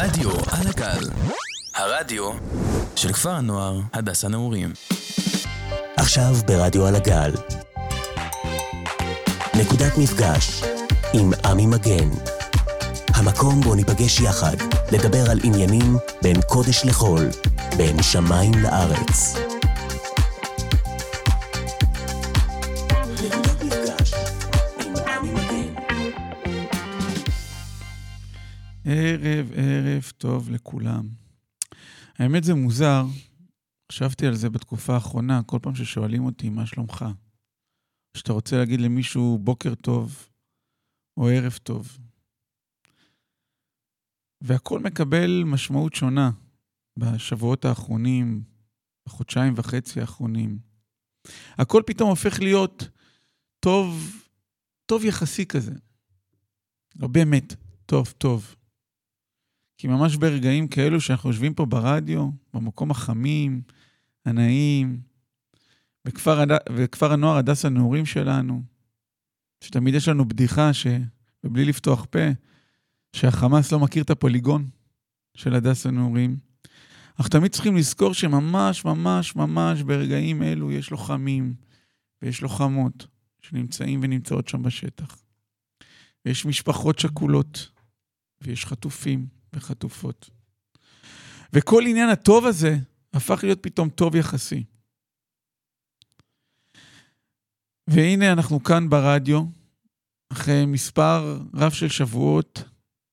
רדיו על הגל, הרדיו של כפר הנוער הדס הנעורים. עכשיו ברדיו על הגל. נקודת מפגש עם עמי מגן. המקום בו ניפגש יחד לדבר על עניינים בין קודש לחול, בין שמיים לארץ. ערב, ערב טוב לכולם. האמת זה מוזר, חשבתי על זה בתקופה האחרונה, כל פעם ששואלים אותי מה שלומך. שאתה רוצה להגיד למישהו בוקר טוב או ערב טוב. והכל מקבל משמעות שונה בשבועות האחרונים, בחודשיים וחצי האחרונים. הכל פתאום הופך להיות טוב, טוב יחסי כזה. לא באמת, טוב, טוב. כי ממש ברגעים כאלו שאנחנו יושבים פה ברדיו, במקום החמים, הנעים, בכפר. בכפר הנוער הדס הנעורים שלנו, שתמיד יש לנו בדיחה, ש... ובלי לפתוח פה, שהחמאס לא מכיר את הפוליגון של הדס הנעורים. אנחנו תמיד צריכים לזכור שממש, ממש, ממש ברגעים אלו יש לוחמים ויש לוחמות שנמצאים ונמצאות שם בשטח. ויש משפחות שכולות, ויש חטופים וחטופות. וכל עניין הטוב הזה הפך להיות פתאום טוב יחסי. והנה אנחנו כאן ברדיו, אחרי מספר רב של שבועות,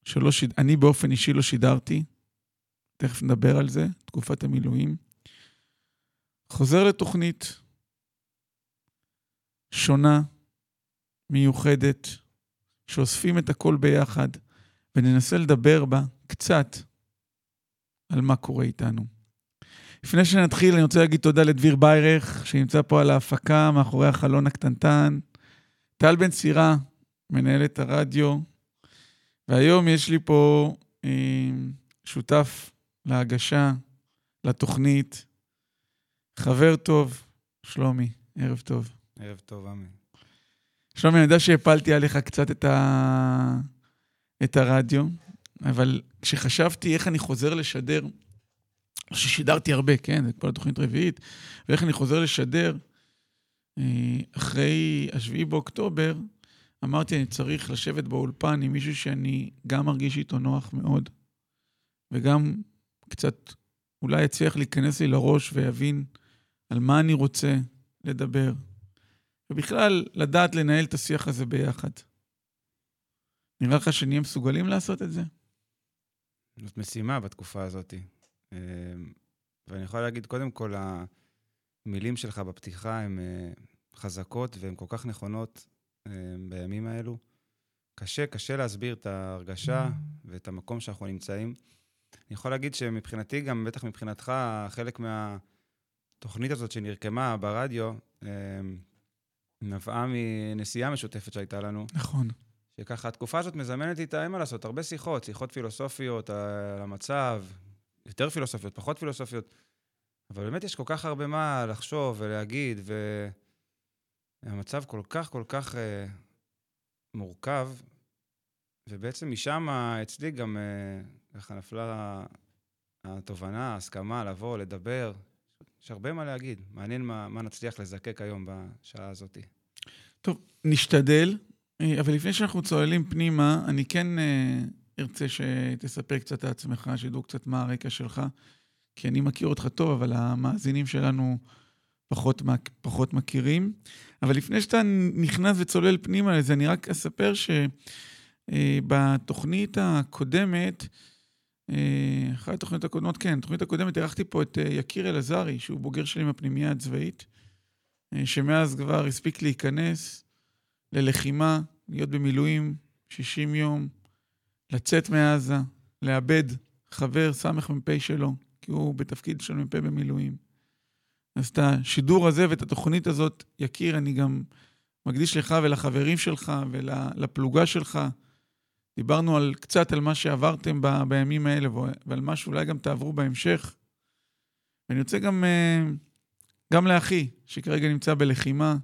שלא שיד... אני באופן אישי לא שידרתי, תכף נדבר על זה, תקופת המילואים. חוזר לתוכנית שונה, מיוחדת, שאוספים את הכל ביחד, וננסה לדבר בה קצת על מה קורה איתנו. לפני שנתחיל, אני רוצה להגיד תודה לדביר ביירך, שנמצא פה על ההפקה מאחורי החלון הקטנטן. טל בן סירה, מנהלת הרדיו. והיום יש לי פה אה, שותף להגשה, לתוכנית, חבר טוב, שלומי, ערב טוב. ערב טוב, עמי. שלומי, אני יודע שהפלתי עליך קצת את, ה... את הרדיו, אבל כשחשבתי איך אני חוזר לשדר, ששידרתי הרבה, כן, זה כבר תוכנית רביעית, ואיך אני חוזר לשדר, אה, אחרי השביעי באוקטובר, אמרתי, אני צריך לשבת באולפן עם מישהו שאני גם מרגיש איתו נוח מאוד, וגם קצת אולי יצליח להיכנס לי לראש ויבין על מה אני רוצה לדבר. ובכלל, לדעת לנהל את השיח הזה ביחד. נראה לך שנהיה מסוגלים לעשות את זה? זאת משימה בתקופה הזאת. אה, ואני יכול להגיד, קודם כל, המילים שלך בפתיחה הן אה, חזקות והן כל כך נכונות אה, בימים האלו. קשה, קשה להסביר את ההרגשה ואת המקום שאנחנו נמצאים. אני יכול להגיד שמבחינתי, גם בטח מבחינתך, חלק מהתוכנית הזאת שנרקמה ברדיו, נבעה מנסיעה משותפת שהייתה לנו. נכון. שככה, התקופה הזאת מזמנת איתה, אין מה לעשות, הרבה שיחות, שיחות פילוסופיות על המצב, יותר פילוסופיות, פחות פילוסופיות, אבל באמת יש כל כך הרבה מה לחשוב ולהגיד, והמצב כל כך כל כך אה, מורכב, ובעצם משם אצלי גם אה, ככה נפלה התובנה, ההסכמה לבוא, לדבר. יש הרבה מה להגיד. מעניין מה, מה נצליח לזקק היום בשעה הזאת. טוב, נשתדל, אה, אבל לפני שאנחנו צוללים פנימה, אני כן אה, ארצה שתספר קצת על עצמך, שידעו קצת מה הרקע שלך, כי אני מכיר אותך טוב, אבל המאזינים שלנו פחות, פחות מכירים. אבל לפני שאתה נכנס וצולל פנימה לזה, אני רק אספר שבתוכנית הקודמת, אה, אחרי התוכנית הקודמות, כן, בתוכנית הקודמת אירחתי פה את יקיר אלעזרי, שהוא בוגר שלי מהפנימייה הצבאית, שמאז כבר הספיק להיכנס ללחימה, להיות במילואים 60 יום, לצאת מעזה, לאבד חבר סמ"פ שלו, כי הוא בתפקיד של מ"פ במילואים. אז את השידור הזה ואת התוכנית הזאת, יקיר, אני גם מקדיש לך ולחברים שלך ולפלוגה שלך. דיברנו על קצת על מה שעברתם ב, בימים האלה ועל מה שאולי גם תעברו בהמשך. ואני רוצה גם, אה, גם לאחי, שכרגע נמצא בלחימה,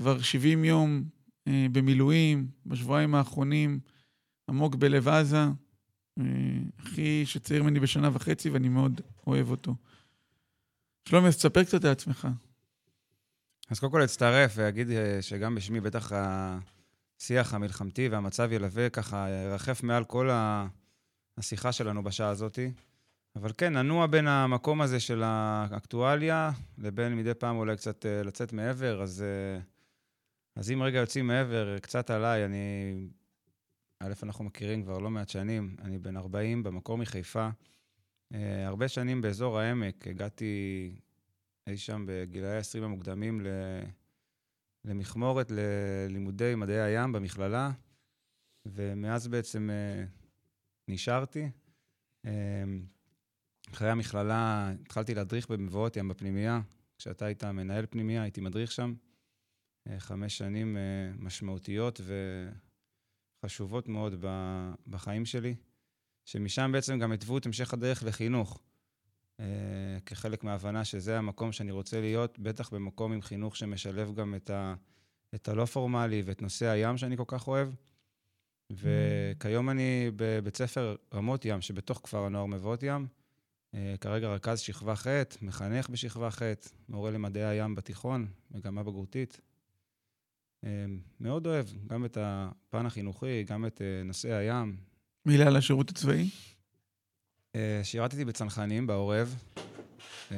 כבר 70 יום אה, במילואים, בשבועיים האחרונים, עמוק בלב עזה, אה, אחי שצעיר ממני בשנה וחצי, ואני מאוד אוהב אותו. שלומי, אז תספר קצת על עצמך. אז קודם כל אצטרף ואגיד אה, שגם בשמי בטח השיח המלחמתי והמצב ילווה ככה, ירחף מעל כל השיחה שלנו בשעה הזאתי. אבל כן, ננוע בין המקום הזה של האקטואליה לבין מדי פעם אולי קצת לצאת מעבר, אז, אז אם רגע יוצאים מעבר, קצת עליי, אני... א', אנחנו מכירים כבר לא מעט שנים, אני בן 40, במקור מחיפה. אה, הרבה שנים באזור העמק, הגעתי אי שם בגילאי ה-20 המוקדמים ל... למכמורת, ללימודי מדעי הים במכללה, ומאז בעצם אה, נשארתי. אה, אחרי המכללה התחלתי להדריך במבואות ים בפנימייה. כשאתה היית מנהל פנימייה, הייתי מדריך שם. אה, חמש שנים אה, משמעותיות וחשובות מאוד בחיים שלי, שמשם בעצם גם התוו את המשך הדרך לחינוך. אה, כחלק מההבנה שזה המקום שאני רוצה להיות, בטח במקום עם חינוך שמשלב גם את, ה, את הלא פורמלי ואת נושא הים שאני כל כך אוהב. וכיום אני בבית ספר רמות ים, שבתוך כפר הנוער מבואות ים. כרגע רכז שכבה ח', מחנך בשכבה ח', מורה למדעי הים בתיכון, מגמה בגרותית. אה, מאוד אוהב גם את הפן החינוכי, גם את אה, נושאי הים. מילה על השירות הצבאי? אה, שירתתי בצנחנים, בעורב, אה,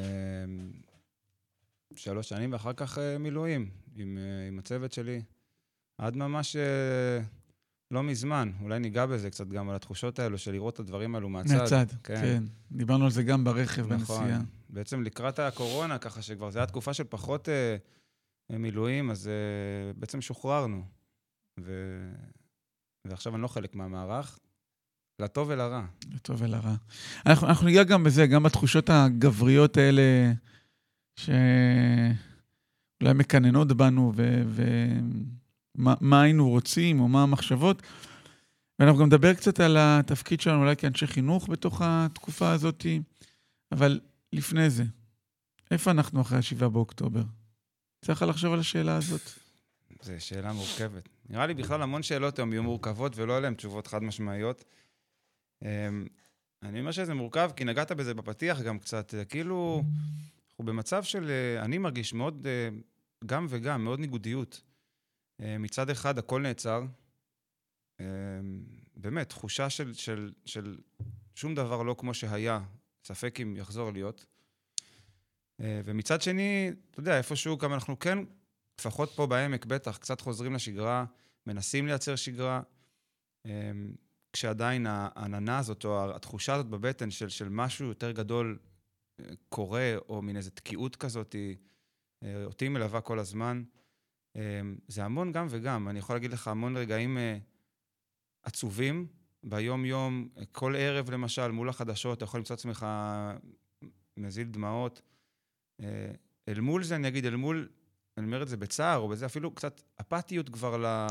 שלוש שנים, ואחר כך אה, מילואים עם, עם הצוות שלי. עד ממש לא מזמן, אולי ניגע בזה קצת גם על התחושות האלו של לראות את הדברים האלו מהצד. מהצד, כן. דיברנו על זה גם ברכב, נכון. בנסיעה. בעצם לקראת הקורונה, ככה שכבר זו הייתה תקופה של פחות מילואים, אז אה, בעצם שוחררנו. ו... ועכשיו אני לא חלק מהמערך, לטוב ולרע. לטוב ולרע. אנחנו, אנחנו ניגע גם בזה, גם בתחושות הגבריות האלה, שאולי מקננות בנו, ומה מה היינו רוצים, או מה המחשבות. ואנחנו גם נדבר קצת על התפקיד שלנו, אולי כאנשי חינוך בתוך התקופה הזאת, אבל לפני זה, איפה אנחנו אחרי ה-7 באוקטובר? צריך לחשוב על השאלה הזאת. זו שאלה מורכבת. נראה לי בכלל המון שאלות היום יהיו מורכבות ולא עליהן תשובות חד משמעיות. אמ, אני אומר שזה מורכב כי נגעת בזה בפתיח גם קצת. כאילו, אנחנו במצב של, אה, אני מרגיש מאוד, אה, גם וגם, מאוד ניגודיות. אה, מצד אחד הכל נעצר. אמ, באמת, תחושה של, של, של שום דבר לא כמו שהיה, ספק אם יחזור להיות. אה, ומצד שני, אתה יודע, איפשהו גם אנחנו כן, לפחות פה בעמק בטח, קצת חוזרים לשגרה, מנסים לייצר שגרה, אמ, כשעדיין העננה הזאת, או התחושה הזאת בבטן של, של משהו יותר גדול אה, קורה, או מין איזו תקיעות כזאת, אה, אותי מלווה כל הזמן. אמ, זה המון גם וגם. אני יכול להגיד לך המון רגעים עצובים ביום-יום, כל ערב למשל, מול החדשות, אתה יכול למצוא את עצמך מזיל דמעות. אה, אל מול זה, אני אגיד, אל מול, אני אומר את זה בצער, או בזה אפילו קצת אפתיות כבר ל...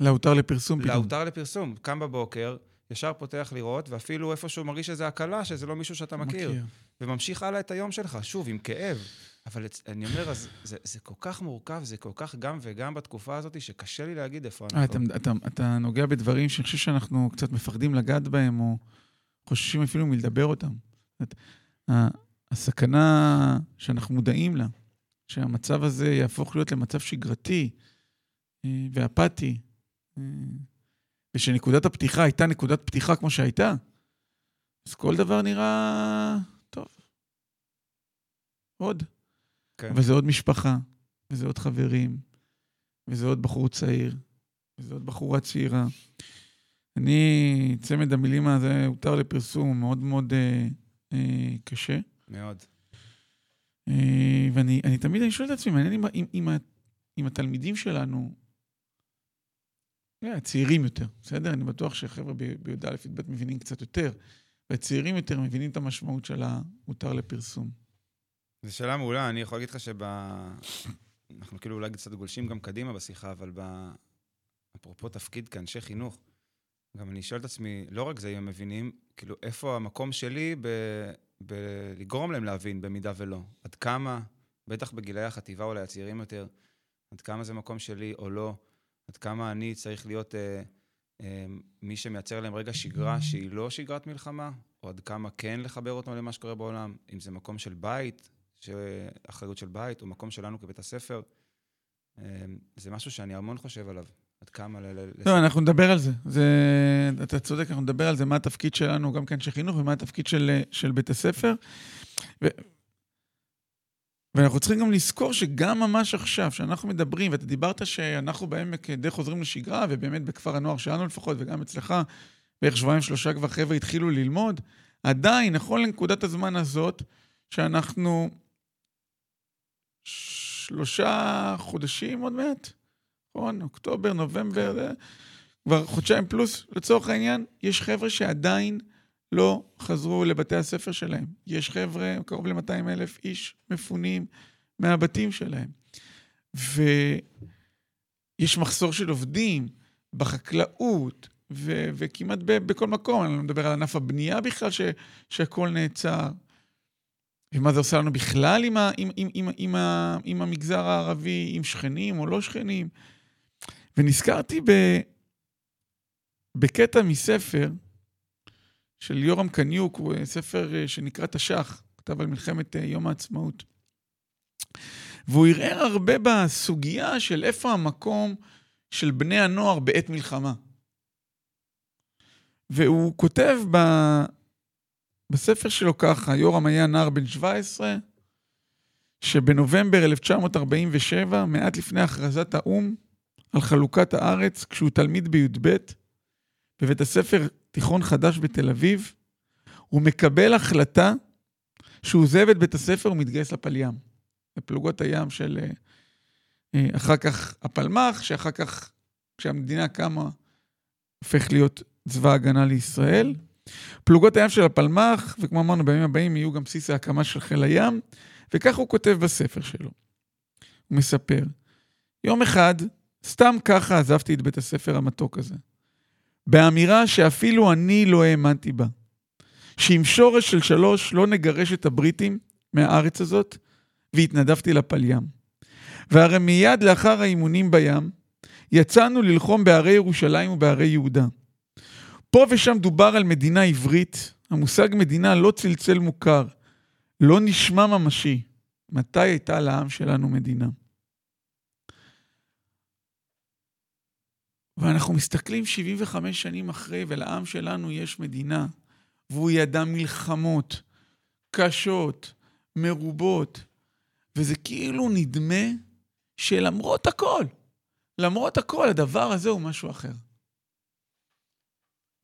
להותר לפרסום פתאום. להותר לפרסום. קם בבוקר, ישר פותח לראות, ואפילו איפשהו מרגיש איזו הקלה, שזה לא מישהו שאתה מכיר. מכיר. וממשיך הלאה את היום שלך, שוב, עם כאב. אבל אצ- אני אומר, אז זה, זה כל כך מורכב, זה כל כך גם וגם בתקופה הזאת, שקשה לי להגיד איפה אה, אנחנו. אתה, אתה, אתה נוגע בדברים שאני חושב שאנחנו קצת מפחדים לגעת בהם, או חוששים אפילו מלדבר אותם. הסכנה שאנחנו מודעים לה, שהמצב הזה יהפוך להיות למצב שגרתי אה, ואפאתי, אה, ושנקודת הפתיחה הייתה נקודת פתיחה כמו שהייתה, אז כל דבר נראה טוב. עוד. כן. אבל זה עוד משפחה, וזה עוד חברים, וזה עוד בחור צעיר, וזה עוד בחורה צעירה. אני, צמד המילים הזה הותר לפרסום, מאוד מאוד אה, אה, קשה. מאוד. אה, ואני אני תמיד אני שואל את עצמי, מעניין אם, אם, אם, התלמידים שלנו, אה, הצעירים יותר, בסדר? אני בטוח שחבר'ה בי"א, י"ב מבינים קצת יותר, והצעירים יותר מבינים את המשמעות של ההותר לפרסום. זו שאלה מעולה, אני יכול להגיד לך שב... אנחנו כאילו אולי קצת גולשים גם קדימה בשיחה, אבל ב... אפרופו תפקיד כאנשי חינוך, גם אני שואל את עצמי, לא רק זה אם הם מבינים, כאילו, איפה המקום שלי ב... בלגרום להם להבין, במידה ולא. עד כמה, בטח בגילאי החטיבה אולי הצעירים יותר, עד כמה זה מקום שלי או לא, עד כמה אני צריך להיות אה, אה, מי שמייצר להם רגע שגרה שהיא לא שגרת מלחמה, או עד כמה כן לחבר אותם למה שקורה בעולם, אם זה מקום של בית, אחריות של בית, או מקום שלנו כבית הספר. אה, זה משהו שאני המון חושב עליו. עד כמה... לא, אנחנו נדבר על זה. זה. אתה צודק, אנחנו נדבר על זה, מה התפקיד שלנו, גם כאנשי חינוך, ומה התפקיד של, של בית הספר. ו... ואנחנו צריכים גם לזכור שגם ממש עכשיו, שאנחנו מדברים, ואתה דיברת שאנחנו בעמק די חוזרים לשגרה, ובאמת בכפר הנוער שלנו לפחות, וגם אצלך, בערך שבועיים, שלושה כבר חבר'ה התחילו ללמוד, עדיין, נכון לנקודת הזמן הזאת, שאנחנו שלושה חודשים עוד מעט, נכון? אוקטובר, נובמבר, כבר חודשיים פלוס לצורך העניין, יש חבר'ה שעדיין לא חזרו לבתי הספר שלהם. יש חבר'ה, קרוב ל-200 אלף איש מפונים מהבתים שלהם. ויש מחסור של עובדים בחקלאות, ו- וכמעט ב- בכל מקום, אני לא מדבר על ענף הבנייה בכלל, ש- שהכול נעצר. ומה זה עושה לנו בכלל עם, ה- עם, עם, עם, עם, ה- עם המגזר הערבי, עם שכנים או לא שכנים. ונזכרתי ב- בקטע מספר, של יורם קניוק, הוא ספר אה, שנקרא תש"ח, כתב על מלחמת אה, יום העצמאות. והוא ערער הרבה בסוגיה של איפה המקום של בני הנוער בעת מלחמה. והוא כותב ב... בספר שלו ככה, יורם היה נער בן 17, שבנובמבר 1947, מעט לפני הכרזת האו"ם על חלוקת הארץ, כשהוא תלמיד בי"ב, בבית הספר תיכון חדש בתל אביב, הוא מקבל החלטה שהוא עוזב את בית הספר ומתגייס לפליים, לפלוגות הים של אה, אה, אחר כך הפלמ"ח, שאחר כך, כשהמדינה קמה, הופך להיות צבא ההגנה לישראל. פלוגות הים של הפלמ"ח, וכמו אמרנו, בימים הבאים יהיו גם בסיס ההקמה של חיל הים, וכך הוא כותב בספר שלו. הוא מספר, יום אחד, סתם ככה עזבתי את בית הספר המתוק הזה. באמירה שאפילו אני לא האמנתי בה. שעם שורש של שלוש לא נגרש את הבריטים מהארץ הזאת, והתנדבתי לפליים. והרי מיד לאחר האימונים בים, יצאנו ללחום בהרי ירושלים ובהרי יהודה. פה ושם דובר על מדינה עברית, המושג מדינה לא צלצל מוכר, לא נשמע ממשי. מתי הייתה לעם שלנו מדינה? ואנחנו מסתכלים 75 שנים אחרי, ולעם שלנו יש מדינה, והוא ידע מלחמות קשות, מרובות, וזה כאילו נדמה שלמרות הכל, למרות הכל, הדבר הזה הוא משהו אחר.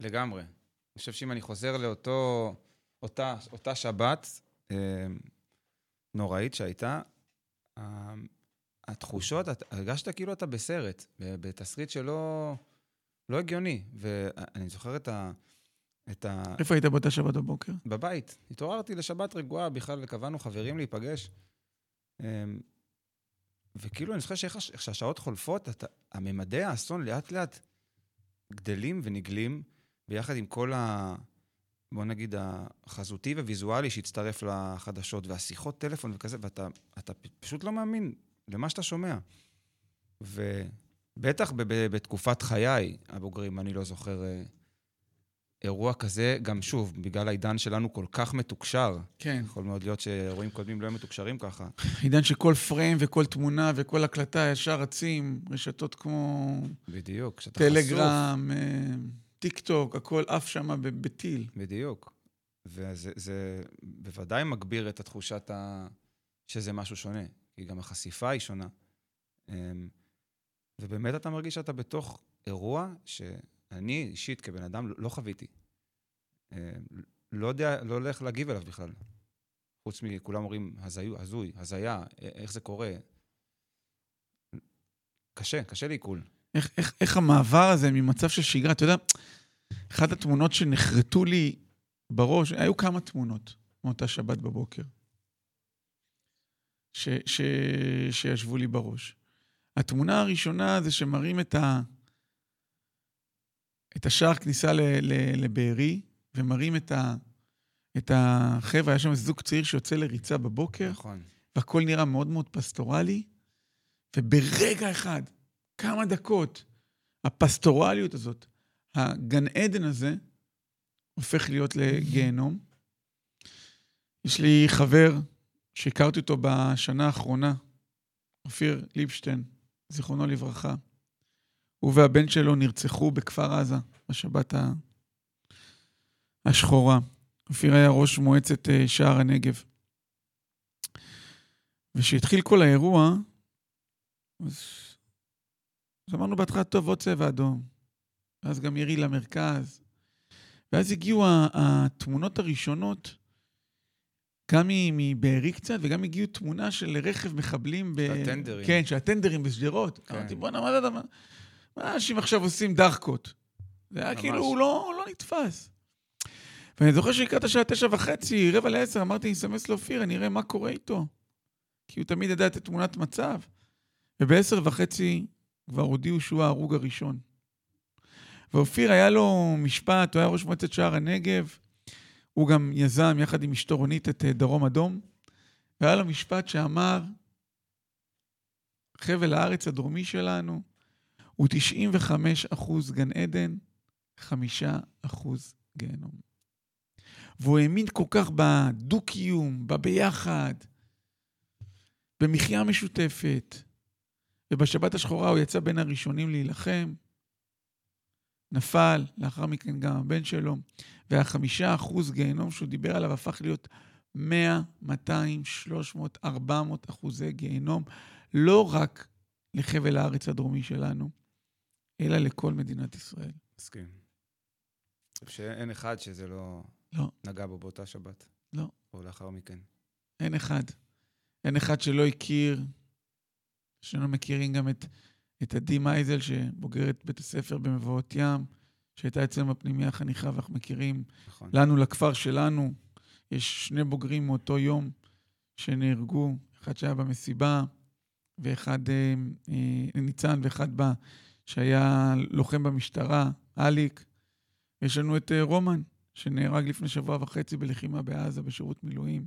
לגמרי. אני חושב שאם אני חוזר לאותו, אותה, אותה שבת אה, נוראית שהייתה, אה, התחושות, את, הרגשת כאילו אתה בסרט, בתסריט שלא לא הגיוני. ואני זוכר את ה... את ה... איפה היית באותה שבת בבוקר? בבית. התעוררתי לשבת רגועה, בכלל קבענו חברים להיפגש. אמ, וכאילו, אני זוכר שאיך שהשעות חולפות, אתה, הממדי האסון לאט לאט גדלים ונגלים, ביחד עם כל ה... בוא נגיד, החזותי וויזואלי שהצטרף לחדשות, והשיחות טלפון וכזה, ואתה פשוט לא מאמין למה שאתה שומע. ובטח בתקופת חיי הבוגרים, אני לא זוכר אה, אירוע כזה, גם שוב, בגלל העידן שלנו כל כך מתוקשר. כן. יכול מאוד להיות שאירועים קודמים לא היו מתוקשרים ככה. עידן שכל פריים וכל תמונה וכל הקלטה ישר רצים, רשתות כמו... בדיוק, כשאתה חשוף. טלגרם, אה, טיק טוק, הכל עף שם בטיל. בדיוק. וזה בוודאי מגביר את התחושת ה... שזה משהו שונה. כי גם החשיפה היא שונה. אמ, ובאמת אתה מרגיש שאתה בתוך אירוע שאני אישית כבן אדם לא חוויתי. אמ, לא יודע, לא איך להגיב אליו בכלל. חוץ מכולם אומרים הזוי, הזוי, הזיה, איך זה קורה. קשה, קשה לעיכול. איך, איך, איך המעבר הזה ממצב של שגרה, אתה יודע, אחת התמונות שנחרטו לי בראש, היו כמה תמונות מאותה שבת בבוקר. ש, ש, שישבו לי בראש. התמונה הראשונה זה שמראים את, ה, את השער כניסה ל, ל, לבארי, ומראים את, ה, את החבר'ה, היה שם זוג צעיר שיוצא לריצה בבוקר, נכון. והכל נראה מאוד מאוד פסטורלי, וברגע אחד, כמה דקות, הפסטורליות הזאת, הגן עדן הזה הופך להיות לגיהנום. יש לי חבר שהכרתי אותו בשנה האחרונה, אופיר ליבשטיין, זיכרונו לברכה. הוא והבן שלו נרצחו בכפר עזה בשבת השחורה. אופיר היה ראש מועצת אה, שער הנגב. וכשהתחיל כל האירוע, אז, אז אמרנו בהתחלה, טוב, עוד צבע אדום. ואז גם ירי למרכז. ואז הגיעו התמונות הראשונות, גם מבארי קצת, וגם הגיעו תמונה של רכב מחבלים ב... של הטנדרים. כן, של הטנדרים בשדרות. כן. אמרתי, בואנה, מה זה הדבר? מה אנשים עכשיו עושים דחקות? זה היה ממש. כאילו, הוא לא, לא נתפס. ואני זוכר שהקראת שעה תשע וחצי, רבע לעשר, אמרתי, אני אסמס לאופיר, אני אראה מה קורה איתו. כי הוא תמיד ידע את תמונת מצב. ובעשר וחצי כבר הודיעו שהוא ההרוג הראשון. ואופיר, היה לו משפט, הוא היה ראש מועצת שער הנגב, הוא גם יזם יחד עם אשתו רונית את אה, דרום אדום, והיה לו משפט שאמר, חבל הארץ הדרומי שלנו הוא 95 אחוז גן עדן, 5 אחוז גיהנום. והוא האמין כל כך בדו-קיום, בביחד, במחיה משותפת. ובשבת השחורה הוא יצא בין הראשונים להילחם. נפל, לאחר מכן גם הבן שלו, והחמישה אחוז גיהנום שהוא דיבר עליו הפך להיות 100, 200, 300, 400 אחוזי גיהנום, לא רק לחבל הארץ הדרומי שלנו, אלא לכל מדינת ישראל. מסכים. שאין אחד שזה לא... לא. נגע בו באותה שבת. לא. או לאחר מכן. אין אחד. אין אחד שלא הכיר, שלא מכירים גם את, את עדי מייזל, שבוגרת בית הספר במבואות ים, שהייתה אצלנו בפנימיה החניכה, ואנחנו מכירים. נכון. לנו, לכפר שלנו, יש שני בוגרים מאותו יום שנהרגו, אחד שהיה במסיבה, ואחד אה, אה, ניצן, ואחד בא, שהיה לוחם במשטרה, אליק. יש לנו את אה, רומן, שנהרג לפני שבוע וחצי בלחימה בעזה בשירות מילואים.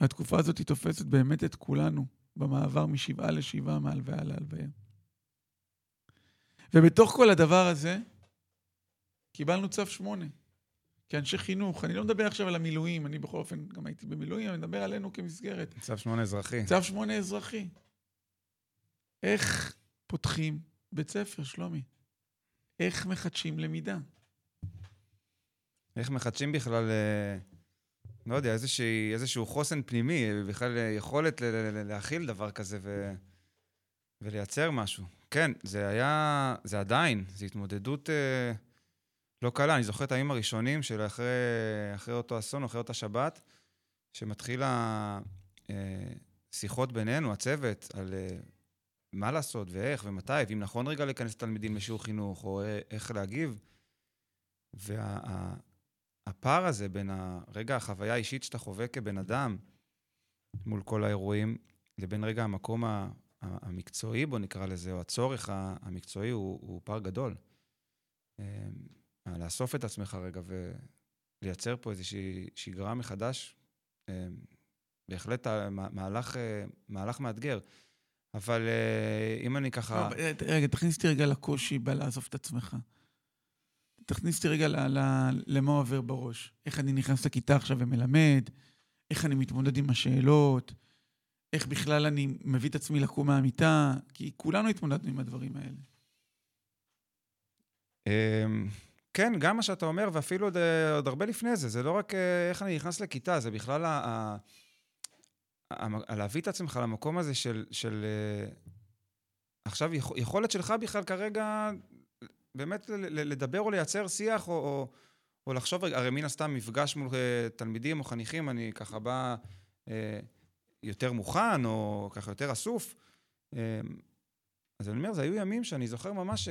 והתקופה הזאת היא תופסת באמת את כולנו במעבר משבעה לשבעה, מהלוויה להלוויה. ובתוך כל הדבר הזה, קיבלנו צו שמונה. כאנשי חינוך, אני לא מדבר עכשיו על המילואים, אני בכל אופן גם הייתי במילואים, אני מדבר עלינו כמסגרת. צו שמונה אזרחי. צו שמונה אזרחי. איך פותחים בית ספר, שלומי? איך מחדשים למידה? איך מחדשים בכלל, אה, לא יודע, איזושהי, איזשהו חוסן פנימי, בכלל אה, יכולת ל- ל- ל- להכיל דבר כזה ו... ולייצר משהו. כן, זה היה, זה עדיין, זו התמודדות אה, לא קלה. אני זוכר את הימים הראשונים של אחרי, אחרי אותו אסון, אחרי אותה שבת, שמתחיל השיחות בינינו, הצוות, על אה, מה לעשות ואיך ומתי, ואם נכון רגע להיכנס תלמידים לשיעור חינוך, או אה, איך להגיב. והפער הזה בין הרגע החוויה האישית שאתה חווה כבן אדם מול כל האירועים, לבין רגע המקום המקצועי, בוא נקרא לזה, או הצורך המקצועי, הוא, הוא פער גדול. אה, לאסוף את עצמך רגע ולייצר פה איזושהי שגרה מחדש, אה, בהחלט מהלך, מהלך מאתגר. אבל אה, אם אני ככה... לא, אה, רגע, תכניס אותי רגע לקושי בלעזוב את עצמך. תכניס אותי רגע ל- למה עובר בראש. איך אני נכנס לכיתה עכשיו ומלמד, איך אני מתמודד עם השאלות, איך בכלל אני מביא את עצמי לקום מהמיטה, כי כולנו התמודדנו עם הדברים האלה. אמ, כן, גם מה שאתה אומר, ואפילו עוד, אה, עוד הרבה לפני זה. זה לא רק אה, איך אני נכנס לכיתה, זה בכלל ה- ה- ה- להביא את עצמך למקום הזה של... של אה, עכשיו, יכ- יכולת שלך בכלל כרגע באמת לדבר או לייצר שיח, או, או, או לחשוב, הרי מן הסתם מפגש מול תלמידים או חניכים, אני ככה בא יותר מוכן, או ככה יותר אסוף. אה, אז אני אומר, זה היו ימים שאני זוכר ממש ש...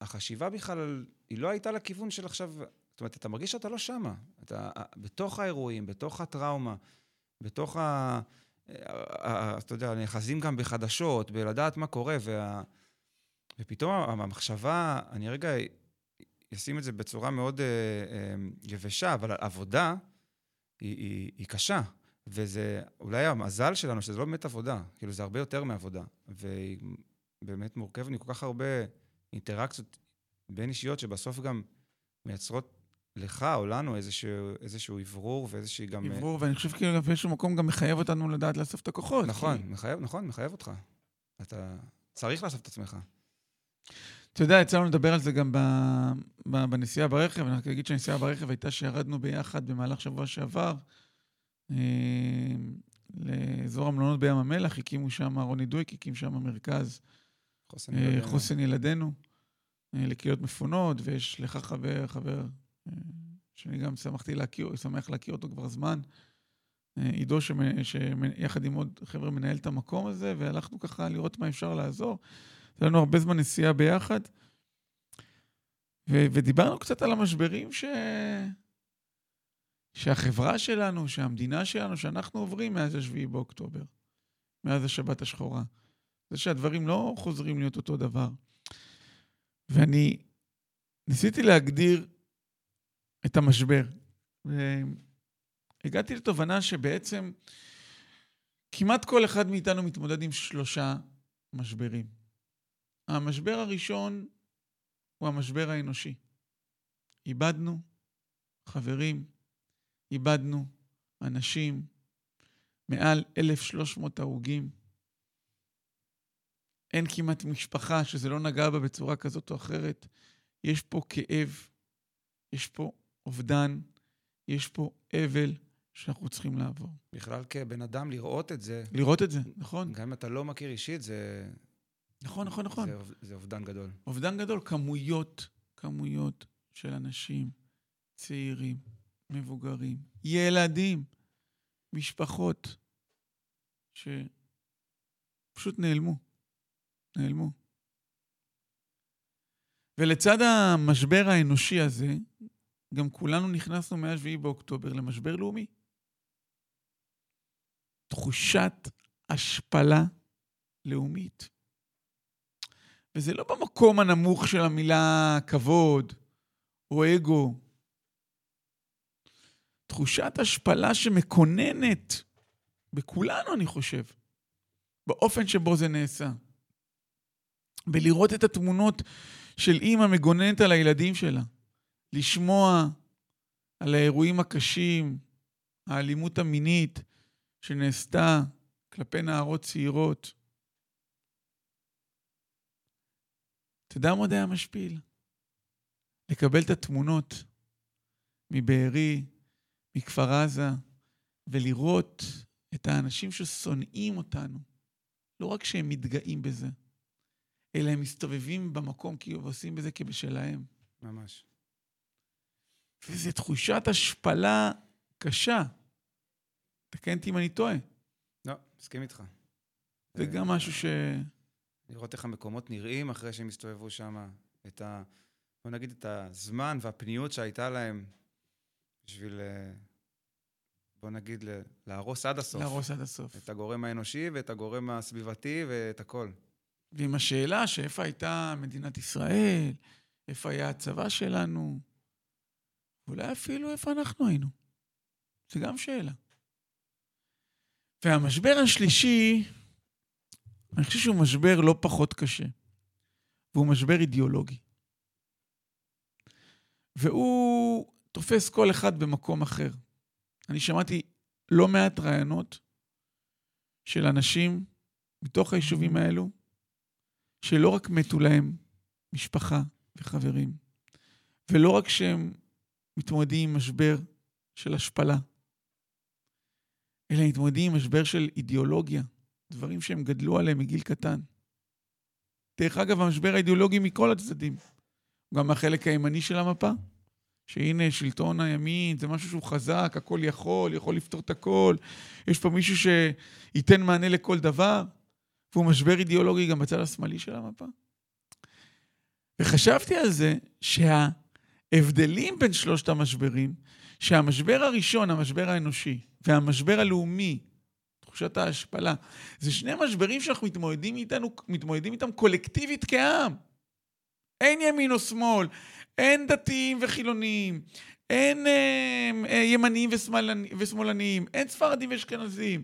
החשיבה בכלל, היא לא הייתה לכיוון של עכשיו... זאת אומרת, אתה מרגיש שאתה לא שמה. אתה בתוך האירועים, בתוך הטראומה, בתוך ה... ה- ה- אתה יודע, נאחזים גם בחדשות, בלדעת מה קורה, וה... ופתאום המחשבה, אני רגע אשים את זה בצורה מאוד אה, אה, יבשה, אבל עבודה היא, היא, היא קשה. וזה אולי המזל שלנו שזה לא באמת עבודה, כאילו זה הרבה יותר מעבודה. והיא באמת מורכבת מכל כך הרבה אינטראקציות בין אישיות שבסוף גם מייצרות לך או לנו איזשהו, איזשהו אוורור ואיזושהי גם... עברור, ואני חושב כאילו באיזשהו מקום גם מחייב אותנו לדעת לאסוף את הכוחות. נכון, כי- מחייב, נכון, מחייב אותך. אתה צריך לאסוף את עצמך. אתה יודע, יצא לנו לדבר על זה גם ב, ב, בנסיעה ברכב. אני רק אגיד שהנסיעה ברכב הייתה שירדנו ביחד במהלך שבוע שעבר לאזור המלונות בים המלח, הקימו שם, רוני דויק הקים שם מרכז חוסן אה. חוסן ילדינו אה, לקהילות מפונות, ויש לך חבר, חבר, אה, שאני גם שמחתי להכיר, שמח להכיר אותו כבר זמן. אה, עידו, שיחד עם עוד חבר'ה מנהל את המקום הזה, והלכנו ככה לראות מה אפשר לעזור. היה לנו הרבה זמן נסיעה ביחד, ו- ודיברנו קצת על המשברים ש... שהחברה שלנו, שהמדינה שלנו, שאנחנו עוברים מאז השביעי באוקטובר, מאז השבת השחורה. זה שהדברים לא חוזרים להיות אותו דבר. ואני ניסיתי להגדיר את המשבר. והגעתי לתובנה שבעצם כמעט כל אחד מאיתנו מתמודד עם שלושה משברים. המשבר הראשון הוא המשבר האנושי. איבדנו חברים, איבדנו אנשים, מעל 1,300 הרוגים. אין כמעט משפחה שזה לא נגע בה בצורה כזאת או אחרת. יש פה כאב, יש פה אובדן, יש פה אבל שאנחנו צריכים לעבור. בכלל כבן אדם לראות את זה, לראות את זה, נכון? גם אם אתה לא מכיר אישית, זה... נכון, נכון, נכון. זה, זה אובדן גדול. אובדן גדול, כמויות, כמויות של אנשים, צעירים, מבוגרים, ילדים, משפחות, שפשוט נעלמו. נעלמו. ולצד המשבר האנושי הזה, גם כולנו נכנסנו מ-7 באוקטובר למשבר לאומי. תחושת השפלה לאומית. וזה לא במקום הנמוך של המילה כבוד או אגו. תחושת השפלה שמקוננת בכולנו, אני חושב, באופן שבו זה נעשה. בלראות את התמונות של אימא מגוננת על הילדים שלה, לשמוע על האירועים הקשים, האלימות המינית שנעשתה כלפי נערות צעירות. אתה יודע מה עוד היה משפיל? לקבל את התמונות מבארי, מכפר עזה, ולראות את האנשים ששונאים אותנו. לא רק שהם מתגאים בזה, אלא הם מסתובבים במקום כאילו ועושים בזה כבשלהם. ממש. וזו תחושת השפלה קשה. תקן אותי אם אני טועה. לא, מסכים איתך. זה אה, גם משהו ש... לראות איך המקומות נראים אחרי שהם הסתובבו שם, את ה... בוא נגיד את הזמן והפניות שהייתה להם בשביל, אה, בוא נגיד, להרוס עד הסוף. להרוס עד הסוף. את הגורם האנושי ואת הגורם הסביבתי ואת הכל. ועם השאלה שאיפה הייתה מדינת ישראל, איפה היה הצבא שלנו, ואולי אפילו איפה אנחנו היינו. זו גם שאלה. והמשבר השלישי, אני חושב שהוא משבר לא פחות קשה, והוא משבר אידיאולוגי. והוא תופס כל אחד במקום אחר. אני שמעתי לא מעט רעיונות של אנשים מתוך היישובים האלו, שלא רק מתו להם משפחה וחברים, ולא רק שהם מתמודדים עם משבר של השפלה, אלא מתמודדים עם משבר של אידיאולוגיה, דברים שהם גדלו עליהם מגיל קטן. דרך אגב, המשבר האידיאולוגי מכל הצדדים, גם מהחלק הימני של המפה, שהנה, שלטון הימין זה משהו שהוא חזק, הכל יכול, יכול לפתור את הכל, יש פה מישהו שייתן מענה לכל דבר. והוא משבר אידיאולוגי גם בצד השמאלי של המפה. וחשבתי על זה שההבדלים בין שלושת המשברים, שהמשבר הראשון, המשבר האנושי, והמשבר הלאומי, תחושת ההשפלה, זה שני משברים שאנחנו מתמודדים, איתנו, מתמודדים איתם קולקטיבית כעם. אין ימין או שמאל, אין דתיים וחילונים, אין אה, אה, ימניים ושמאלני, ושמאלנים, אין ספרדים ואשכנזים.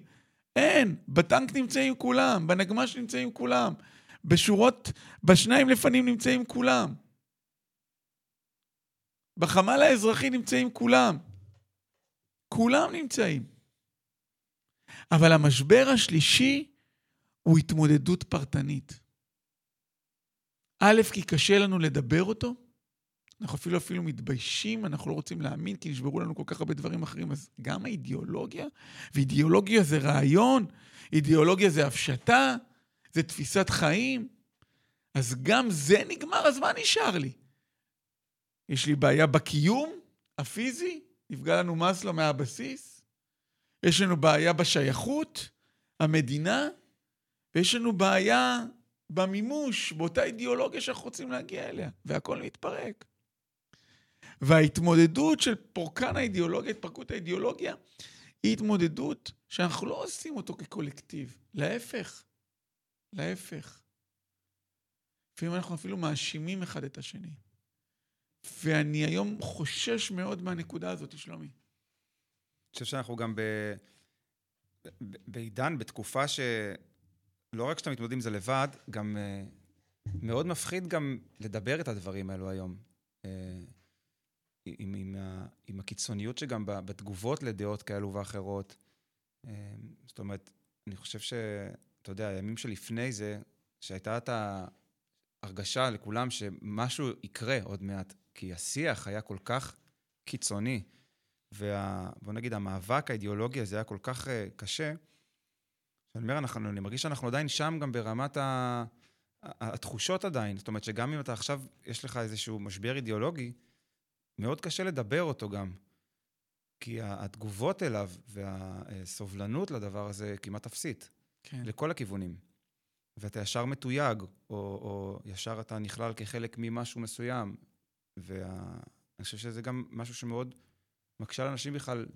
אין. בטנק נמצאים כולם, בנגמ"ש נמצאים כולם, בשורות, בשניים לפנים נמצאים כולם. בחמ"ל האזרחי נמצאים כולם. כולם נמצאים. אבל המשבר השלישי הוא התמודדות פרטנית. א', כי קשה לנו לדבר אותו, אנחנו אפילו אפילו מתביישים, אנחנו לא רוצים להאמין, כי נשברו לנו כל כך הרבה דברים אחרים. אז גם האידיאולוגיה, ואידיאולוגיה זה רעיון, אידיאולוגיה זה הפשטה, זה תפיסת חיים. אז גם זה נגמר, אז מה נשאר לי? יש לי בעיה בקיום הפיזי, נפגע לנו מסלו מהבסיס, יש לנו בעיה בשייכות, המדינה, ויש לנו בעיה במימוש, באותה אידיאולוגיה שאנחנו רוצים להגיע אליה, והכל מתפרק. וההתמודדות של פורקן האידיאולוגיה, התפרקות האידיאולוגיה, היא התמודדות שאנחנו לא עושים אותו כקולקטיב. להפך. להפך. לפעמים אנחנו אפילו מאשימים אחד את השני. ואני היום חושש מאוד מהנקודה הזאת, שלומי. אני חושב שאנחנו גם ב... בעידן, בתקופה שלא רק שאתה מתמודד עם זה לבד, גם uh, מאוד מפחיד גם לדבר את הדברים האלו היום. עם, עם, עם הקיצוניות שגם בתגובות לדעות כאלו ואחרות. אמ, זאת אומרת, אני חושב שאתה יודע, הימים שלפני זה, שהייתה את ההרגשה לכולם שמשהו יקרה עוד מעט, כי השיח היה כל כך קיצוני, ובוא נגיד, המאבק האידיאולוגי הזה היה כל כך uh, קשה, שאני אומר, אנחנו, אני מרגיש שאנחנו עדיין שם גם ברמת ה... התחושות עדיין. זאת אומרת שגם אם אתה עכשיו, יש לך איזשהו משבר אידיאולוגי, מאוד קשה לדבר אותו גם. כי התגובות אליו והסובלנות לדבר הזה כמעט אפסית. כן. לכל הכיוונים. ואתה ישר מתויג, או, או ישר אתה נכלל כחלק ממשהו מסוים. ואני חושב שזה גם משהו שמאוד מקשה לאנשים בכלל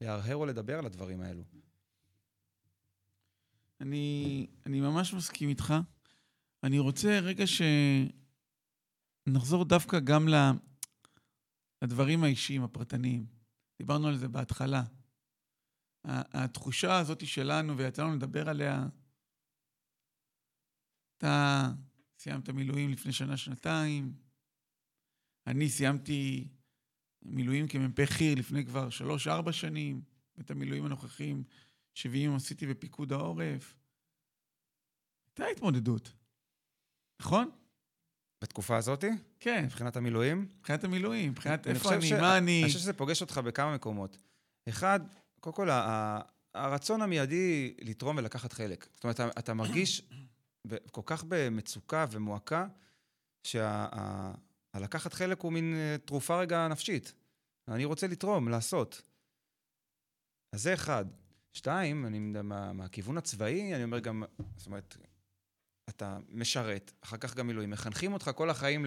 להרהר או לדבר על הדברים האלו. אני, אני ממש מסכים איתך. אני רוצה רגע שנחזור דווקא גם לדברים האישיים, הפרטניים. דיברנו על זה בהתחלה. התחושה הזאת שלנו, ויצא לנו לדבר עליה, אתה סיימת מילואים לפני שנה-שנתיים, אני סיימתי מילואים כמ"פ חי"ר לפני כבר שלוש-ארבע שנים, את המילואים הנוכחים, 70 עשיתי בפיקוד העורף. הייתה התמודדות, נכון? בתקופה הזאת? כן. מבחינת המילואים? מבחינת המילואים, מבחינת איפה אני, ש... מה אני... אני חושב שזה פוגש אותך בכמה מקומות. אחד, קודם כל, הרצון המיידי לתרום ולקחת חלק. זאת אומרת, אתה, אתה מרגיש כל כך במצוקה ומועקה, שהלקחת שה... חלק הוא מין אה, תרופה רגע נפשית. אני רוצה לתרום, לעשות. אז זה אחד. שתיים, אני, מה, מהכיוון הצבאי, אני אומר גם, זאת אומרת, אתה משרת, אחר כך גם מילואים, מחנכים אותך כל החיים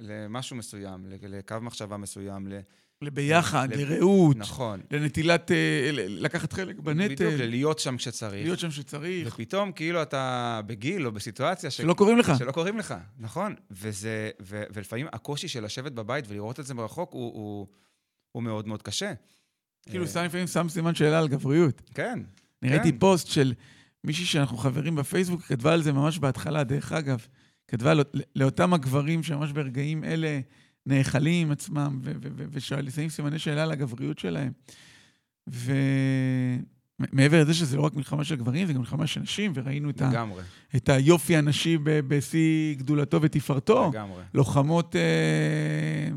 למשהו מסוים, לקו מחשבה מסוים, ל... לביחד, ל... לרעות. נכון. לנטילת, אה, לקחת חלק בנטל. בדיוק, ללהיות שם כשצריך. להיות שם כשצריך. ופתאום כאילו אתה בגיל או בסיטואציה... ש... שלא קוראים לך. שלא קוראים לך, נכון. וזה, ו, ולפעמים הקושי של לשבת בבית ולראות את זה מרחוק הוא, הוא, הוא מאוד מאוד קשה. כאילו, שם לפעמים שם סימן שאלה על גבריות. כן. אני ראיתי כן. פוסט של... מישהי שאנחנו חברים בפייסבוק כתבה על זה ממש בהתחלה, דרך אגב, כתבה לא, לאותם הגברים שממש ברגעים אלה נאכלים עם עצמם ושמים סימני שאלה על הגבריות שלהם. ומעבר לזה שזה לא רק מלחמה של גברים, זה גם מלחמה של נשים, וראינו את, ה... את היופי הנשי בשיא גדולתו ותפארתו. לגמרי. לוחמות אה,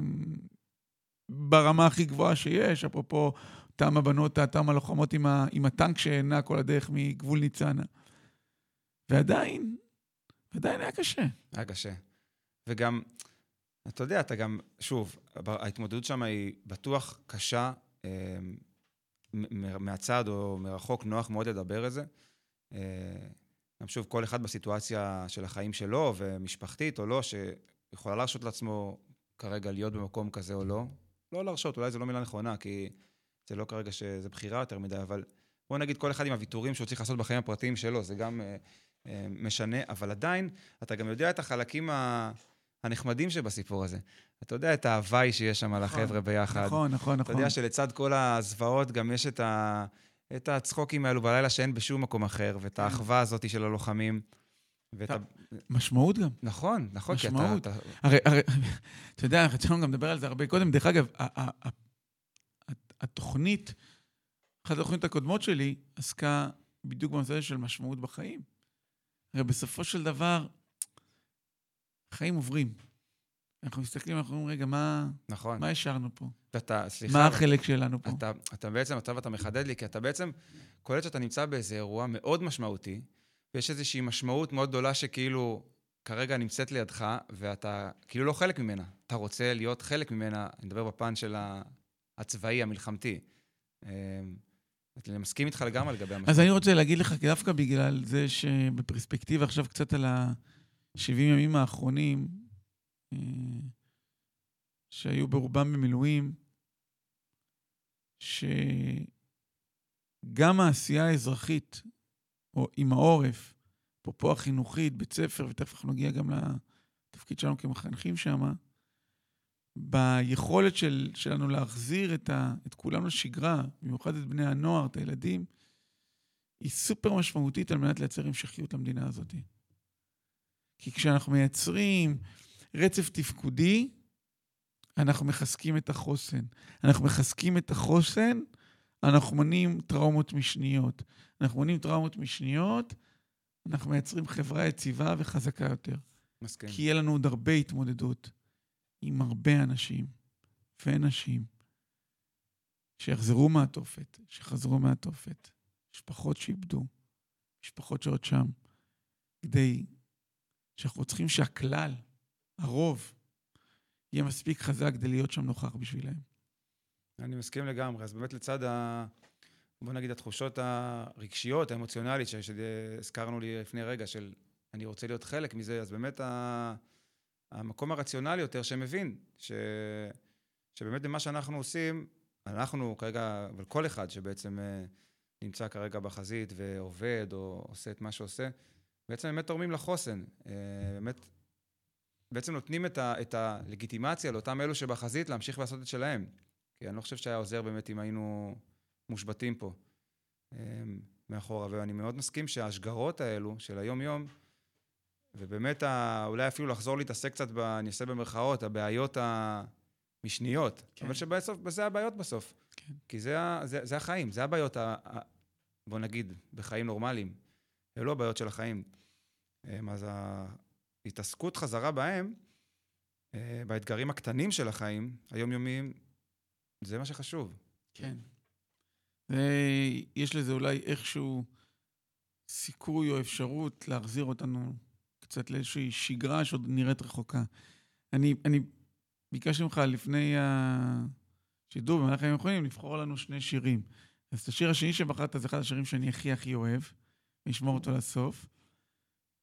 ברמה הכי גבוהה שיש, אפרופו אותם הבנות, אותם הלוחמות עם, ה, עם הטנק שנע כל הדרך מגבול ניצנה. ועדיין, עדיין היה קשה. היה קשה. וגם, אתה יודע, אתה גם, שוב, ההתמודדות שם היא בטוח קשה, אה, מהצד או מרחוק נוח מאוד לדבר על זה. אה, גם שוב, כל אחד בסיטואציה של החיים שלו, ומשפחתית או לא, שיכולה להרשות לעצמו כרגע להיות במקום כזה או לא. לא להרשות, אולי זו לא מילה נכונה, כי זה לא כרגע שזה בחירה יותר מדי, אבל בוא נגיד כל אחד עם הוויתורים שהוא צריך לעשות בחיים הפרטיים שלו, זה גם אה, אה, משנה, אבל עדיין, אתה גם יודע את החלקים ה... הנחמדים שבסיפור הזה. אתה יודע את ההוואי שיש שם על נכון, החבר'ה ביחד. נכון, נכון, נכון. אתה יודע שלצד כל הזוועות גם יש את, ה... את הצחוקים האלו בלילה שאין בשום מקום אחר, ואת כן. האחווה הזאת של הלוחמים. ואתה... משמעות גם. נכון, נכון, כי משמעות. אתה... הרי, הרי, אתה יודע, רצינו גם לדבר על זה הרבה קודם. דרך אגב, ה- ה- ה- ה- התוכנית, אחת התוכניות הקודמות שלי, עסקה בדיוק בנושא של משמעות בחיים. הרי בסופו של דבר, חיים עוברים. אנחנו מסתכלים, אנחנו אומרים, רגע, מה, נכון. מה השארנו פה? ואתה, סליחה, מה החלק שלנו פה? אתה, אתה בעצם, עכשיו אתה מחדד לי, כי אתה בעצם קולט שאתה נמצא באיזה אירוע מאוד משמעותי, ויש איזושהי משמעות מאוד גדולה שכאילו כרגע נמצאת לידך, ואתה כאילו לא חלק ממנה. אתה רוצה להיות חלק ממנה, אני מדבר בפן של ה- הצבאי, המלחמתי. אמ, אני מסכים איתך לגמרי לגבי המשמעות. אז אני רוצה להגיד לך, דווקא בגלל זה שבפרספקטיבה עכשיו קצת על ה-70 ימים האחרונים, אה, שהיו ברובם במילואים, שגם העשייה האזרחית, או עם העורף, אפרופו החינוכית, בית ספר, ותכף אנחנו נגיע גם לתפקיד שלנו כמחנכים שם, ביכולת של, שלנו להחזיר את, ה, את כולם לשגרה, במיוחד את בני הנוער, את הילדים, היא סופר משמעותית על מנת לייצר המשכיות למדינה הזאת. כי כשאנחנו מייצרים רצף תפקודי, אנחנו מחזקים את החוסן. אנחנו מחזקים את החוסן, אנחנו מונעים טראומות משניות. אנחנו מונעים טראומות משניות, אנחנו מייצרים חברה יציבה וחזקה יותר. מסכים. כי יהיה לנו עוד הרבה התמודדות עם הרבה אנשים ונשים שיחזרו מהתופת, שחזרו מהתופת, משפחות שאיבדו, משפחות שעוד שם, כדי שאנחנו צריכים שהכלל, הרוב, יהיה מספיק חזק כדי להיות שם נוכח בשבילם. אני מסכים לגמרי. אז באמת לצד ה... בוא נגיד התחושות הרגשיות, האמוציונלית, שהזכרנו לי לפני רגע, של אני רוצה להיות חלק מזה, אז באמת ה... המקום הרציונלי יותר שמבין, ש... שבאמת במה שאנחנו עושים, אנחנו כרגע, אבל כל אחד שבעצם אה, נמצא כרגע בחזית ועובד או עושה את מה שעושה, בעצם באמת תורמים לחוסן. אה, באמת, בעצם נותנים את, ה... את הלגיטימציה לאותם אלו שבחזית להמשיך לעשות את שלהם. כי אני לא חושב שהיה עוזר באמת אם היינו מושבתים פה אה, מאחורה. ואני מאוד מסכים שההשגרות האלו של היום-יום, ובאמת ה... אולי אפילו לחזור להתעסק קצת, ב... אני אעשה במרכאות, הבעיות המשניות. כן. אבל שבסוף, זה הבעיות בסוף. כן. כי זה. זה, זה החיים, זה הבעיות, ה... בוא נגיד, בחיים נורמליים. אלו הבעיות של החיים. אה, אז ההתעסקות חזרה בהם, אה, באתגרים הקטנים של החיים, היומיומיים, זה מה שחשוב. כן. ויש לזה אולי איכשהו סיכוי או אפשרות להחזיר אותנו קצת לאיזושהי שגרה שעוד נראית רחוקה. אני, אני ביקשתי ממך לפני השידור, במהלך הימים האחרונים, לבחור לנו שני שירים. אז את השיר השני שבחרת זה אחד השירים שאני הכי הכי אוהב, ואשמור אותו לסוף.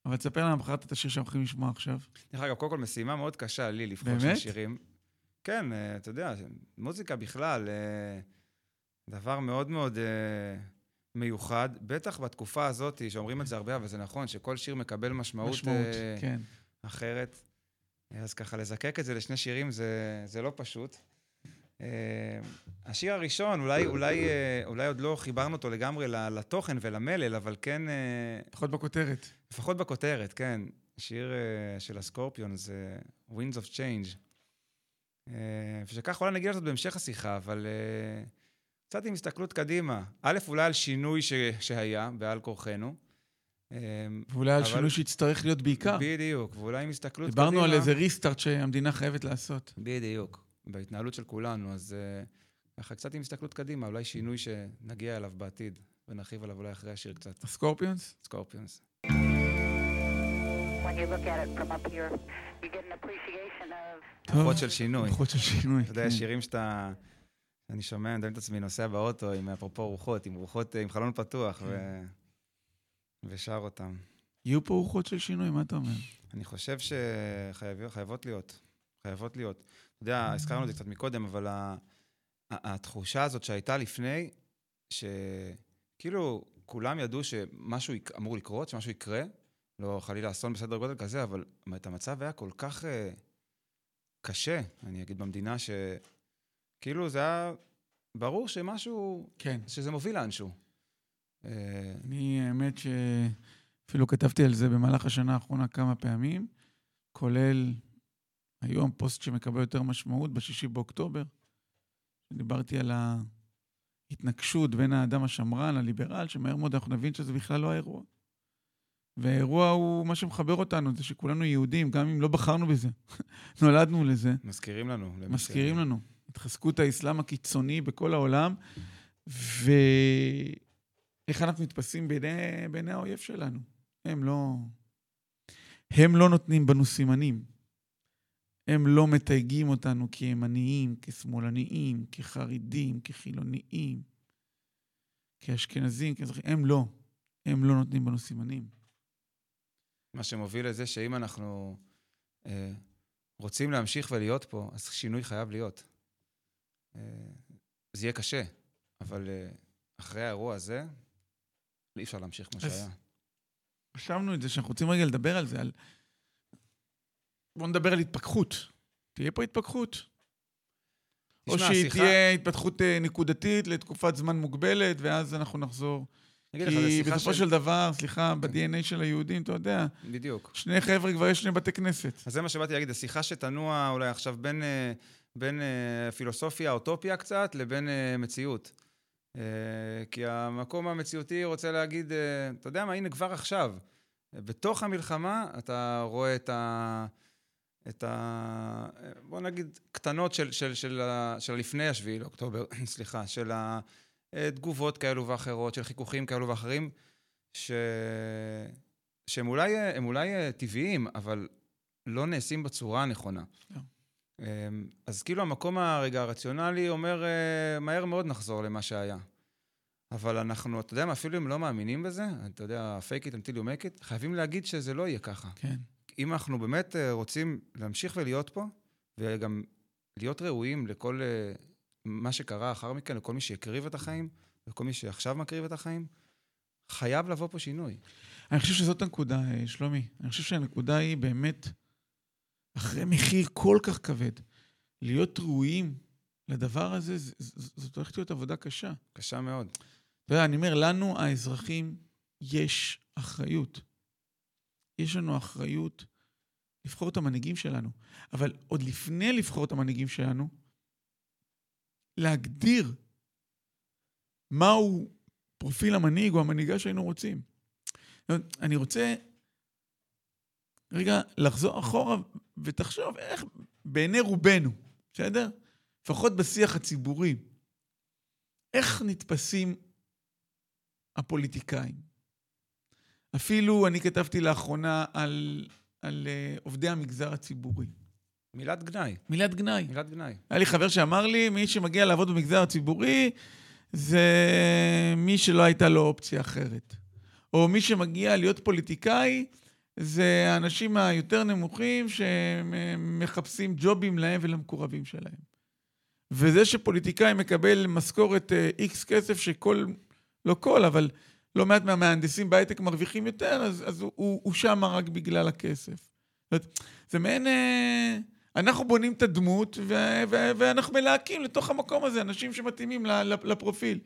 אבל תספר לנו, בחרת את השיר שאנחנו הולכים לשמוע עכשיו. דרך אגב, קודם כל משימה מאוד קשה לי לבחור? שני שירים. כן, אה, אתה יודע, מוזיקה בכלל, אה, דבר מאוד מאוד אה, מיוחד, בטח בתקופה הזאת, שאומרים את זה הרבה, אבל זה נכון, שכל שיר מקבל משמעות, משמעות, אה, כן. אחרת. אז ככה, לזקק את זה לשני שירים זה, זה לא פשוט. אה, השיר הראשון, אולי, אולי, אה, אולי עוד לא חיברנו אותו לגמרי לתוכן ולמלל, אבל כן, אה, לפחות בכותרת. לפחות בכותרת, כן. שיר uh, של הסקורפיון זה Winds of Change. Uh, ושכך אולי נגיע לזה בהמשך השיחה, אבל uh, קצת עם הסתכלות קדימה. א', אולי על שינוי ש... שהיה בעל כורחנו. Uh, ואולי על אבל- שינוי שיצטרך להיות בעיקר. בדיוק, ואולי עם הסתכלות דיברנו קדימה. על איזה restart שהמדינה חייבת לעשות. בדיוק, בהתנהלות של כולנו, אז אה, ככה קצת עם הסתכלות קדימה, אולי שינוי שנגיע אליו בעתיד, ונרחיב עליו אולי אחרי השיר קצת. הסקורפיונס? סקורפיונס. When you look at it from up here, you get an appreciation of רוחות של שינוי. רוחות של שינוי. אתה יודע, יש כן. שירים שאתה... אני שומע, אני מדמיין את עצמי נוסע באוטו עם אפרופו רוחות, עם רוחות, עם חלון פתוח, ו... ושר אותם. יהיו פה רוחות של שינוי, מה אתה אומר? אני חושב שחייבות להיות. חייבות להיות. אתה יודע, הזכרנו את זה קצת מקודם, אבל ה... התחושה הזאת שהייתה לפני, שכאילו כולם ידעו שמשהו יק- אמור לקרות, שמשהו יקרה, לא חלילה אסון בסדר גודל כזה, אבל את המצב היה כל כך אה, קשה, אני אגיד, במדינה, שכאילו זה היה ברור שמשהו, כן. שזה מוביל לאנשהו. אה, אני, האמת ש... אפילו כתבתי על זה במהלך השנה האחרונה כמה פעמים, כולל היום פוסט שמקבל יותר משמעות, בשישי באוקטובר. דיברתי על ההתנגשות בין האדם השמרן לליברל, שמהר מאוד אנחנו נבין שזה בכלל לא האירוע. והאירוע הוא מה שמחבר אותנו, זה שכולנו יהודים, גם אם לא בחרנו בזה. נולדנו לזה. מזכירים לנו. מזכירים לנו. התחזקות האסלאם הקיצוני בכל העולם, ואיך אנחנו נתפסים בעיני, בעיני האויב שלנו. הם לא... הם לא נותנים בנו סימנים. הם לא מתייגים אותנו כימניים, כשמאלניים, כחרדים, כחילוניים, כאשכנזים, כאזרחים. הם לא. הם לא נותנים בנו סימנים. מה שמוביל לזה שאם אנחנו אה, רוצים להמשיך ולהיות פה, אז שינוי חייב להיות. אה, זה יהיה קשה, אבל אה, אחרי האירוע הזה, אי אפשר להמשיך כמו שהיה. חשבנו את זה, שאנחנו רוצים רגע לדבר על זה, על... בואו נדבר על התפכחות. תהיה פה התפכחות. או שהיא השיחה- תהיה התפתחות אה, נקודתית לתקופת זמן מוגבלת, ואז אנחנו נחזור. כי שיחה בסופו של... של דבר, סליחה, כן. ב-DNA של היהודים, אתה יודע, בדיוק. שני חבר'ה כבר יש שני בתי כנסת. אז זה מה שבאתי להגיד, השיחה שתנוע אולי עכשיו בין, אה, בין אה, פילוסופיה, אוטופיה קצת, לבין אה, מציאות. אה, כי המקום המציאותי רוצה להגיד, אתה יודע מה, הנה כבר עכשיו, בתוך המלחמה אתה רואה את ה... את ה... בוא נגיד, קטנות של, של, של, של לפני השביעי לאוקטובר, סליחה, של התגובות כאלו ואחרות, של חיכוכים כאלו ואחרים, ש... שהם אולי, אולי טבעיים, אבל לא נעשים בצורה הנכונה. לא. אמ, אז כאילו המקום הרגע הרציונלי אומר, אה, מהר מאוד נחזור למה שהיה. אבל אנחנו, אתה יודע מה, אפילו אם לא מאמינים בזה, אתה יודע, fake it until you make it, חייבים להגיד שזה לא יהיה ככה. כן. אם אנחנו באמת אה, רוצים להמשיך ולהיות פה, וגם להיות ראויים לכל אה, מה שקרה אחר מכן, לכל מי שהקריב את החיים, לכל מי שעכשיו מקריב את החיים, חייב לבוא פה שינוי. אני חושב שזאת הנקודה, שלומי. אני חושב שהנקודה היא באמת, אחרי מחיר כל כך כבד, להיות ראויים לדבר הזה, זאת הולכת להיות עבודה קשה. קשה מאוד. אתה יודע, אני אומר, לנו, האזרחים, יש אחריות. יש לנו אחריות לבחור את המנהיגים שלנו. אבל עוד לפני לבחור את המנהיגים שלנו, להגדיר מהו פרופיל המנהיג או המנהיגה שהיינו רוצים. אני רוצה רגע לחזור אחורה ותחשוב איך בעיני רובנו, בסדר? לפחות בשיח הציבורי, איך נתפסים הפוליטיקאים? אפילו אני כתבתי לאחרונה על, על uh, עובדי המגזר הציבורי. מילת גנאי, מילת גנאי. מילת גנאי. היה לי חבר שאמר לי, מי שמגיע לעבוד במגזר הציבורי זה מי שלא הייתה לו אופציה אחרת. או מי שמגיע להיות פוליטיקאי זה האנשים היותר נמוכים שמחפשים ג'ובים להם ולמקורבים שלהם. וזה שפוליטיקאי מקבל משכורת איקס כסף שכל, לא כל, אבל לא מעט מהמהנדסים בהייטק מרוויחים יותר, אז, אז הוא, הוא, הוא שם רק בגלל הכסף. זאת אומרת, זה מעין... אה, אנחנו בונים את הדמות, ו- ו- ואנחנו מלהקים לתוך המקום הזה אנשים שמתאימים לפרופיל.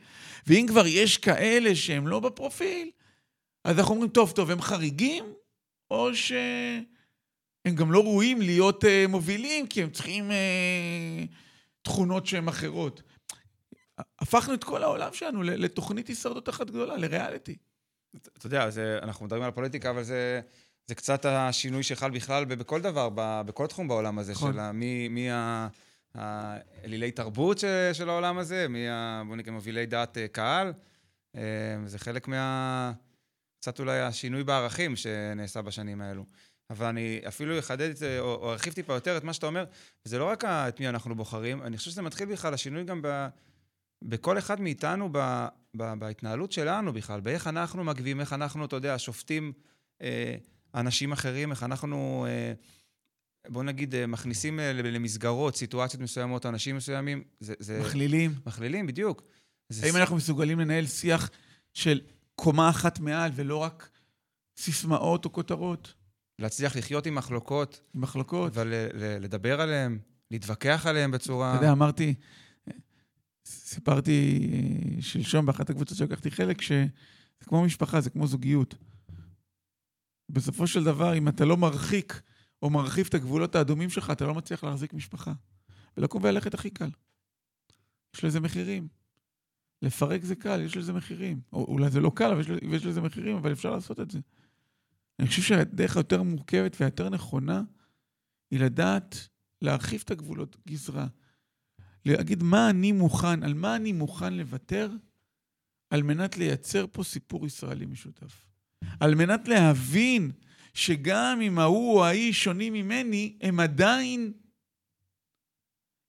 ואם כבר יש כאלה שהם לא בפרופיל, אז אנחנו אומרים, טוב, טוב, הם חריגים, או שהם גם לא ראויים להיות uh, מובילים, כי הם צריכים uh, תכונות שהן אחרות. הפכנו את כל העולם שלנו לתוכנית הישרדות אחת גדולה, לריאליטי. אתה יודע, זה, אנחנו מדברים על פוליטיקה, אבל זה, זה קצת השינוי שחל בכלל בכל דבר, בכל תחום בעולם הזה, נכון. של מי, מי ה- האלילי תרבות ש, של העולם הזה, מי ה... בוא נקרא מובילי דעת אה, קהל. אה, זה חלק מה... קצת אולי השינוי בערכים שנעשה בשנים האלו. אבל אני אפילו אחדד את זה, או, או ארחיב טיפה יותר את מה שאתה אומר, זה לא רק את מי אנחנו בוחרים, אני חושב שזה מתחיל בכלל, השינוי גם ב... בכל אחד מאיתנו, ב, ב, בהתנהלות שלנו בכלל, באיך אנחנו מגיבים, איך אנחנו, אתה יודע, שופטים אה, אנשים אחרים, איך אנחנו, אה, בוא נגיד, אה, מכניסים אה, למסגרות, סיטואציות מסוימות, אנשים מסוימים, זה... זה מכלילים. מכלילים, בדיוק. האם אנחנו מסוגלים לנהל שיח של קומה אחת מעל, ולא רק סיסמאות או כותרות, להצליח לחיות עם מחלוקות, מחלוקות? אבל ל- ל- לדבר עליהן, להתווכח עליהן בצורה... אתה יודע, אמרתי, סיפרתי אה, שלשום באחת הקבוצות שלקחתי חלק, שזה כמו משפחה, זה כמו זוגיות. בסופו של דבר, אם אתה לא מרחיק או מרחיב את הגבולות האדומים שלך, אתה לא מצליח להחזיק משפחה. ולקום וללכת הכי קל. יש לזה מחירים. לפרק זה קל, יש לזה מחירים. או, אולי זה לא קל, אבל יש, יש לזה מחירים, אבל אפשר לעשות את זה. אני חושב שהדרך היותר מורכבת והיותר נכונה היא לדעת להרחיב את הגבולות גזרה. להגיד מה אני מוכן, על מה אני מוכן לוותר, על מנת לייצר פה סיפור ישראלי משותף. על מנת להבין שגם אם ההוא או ההיא שונים ממני, הם עדיין,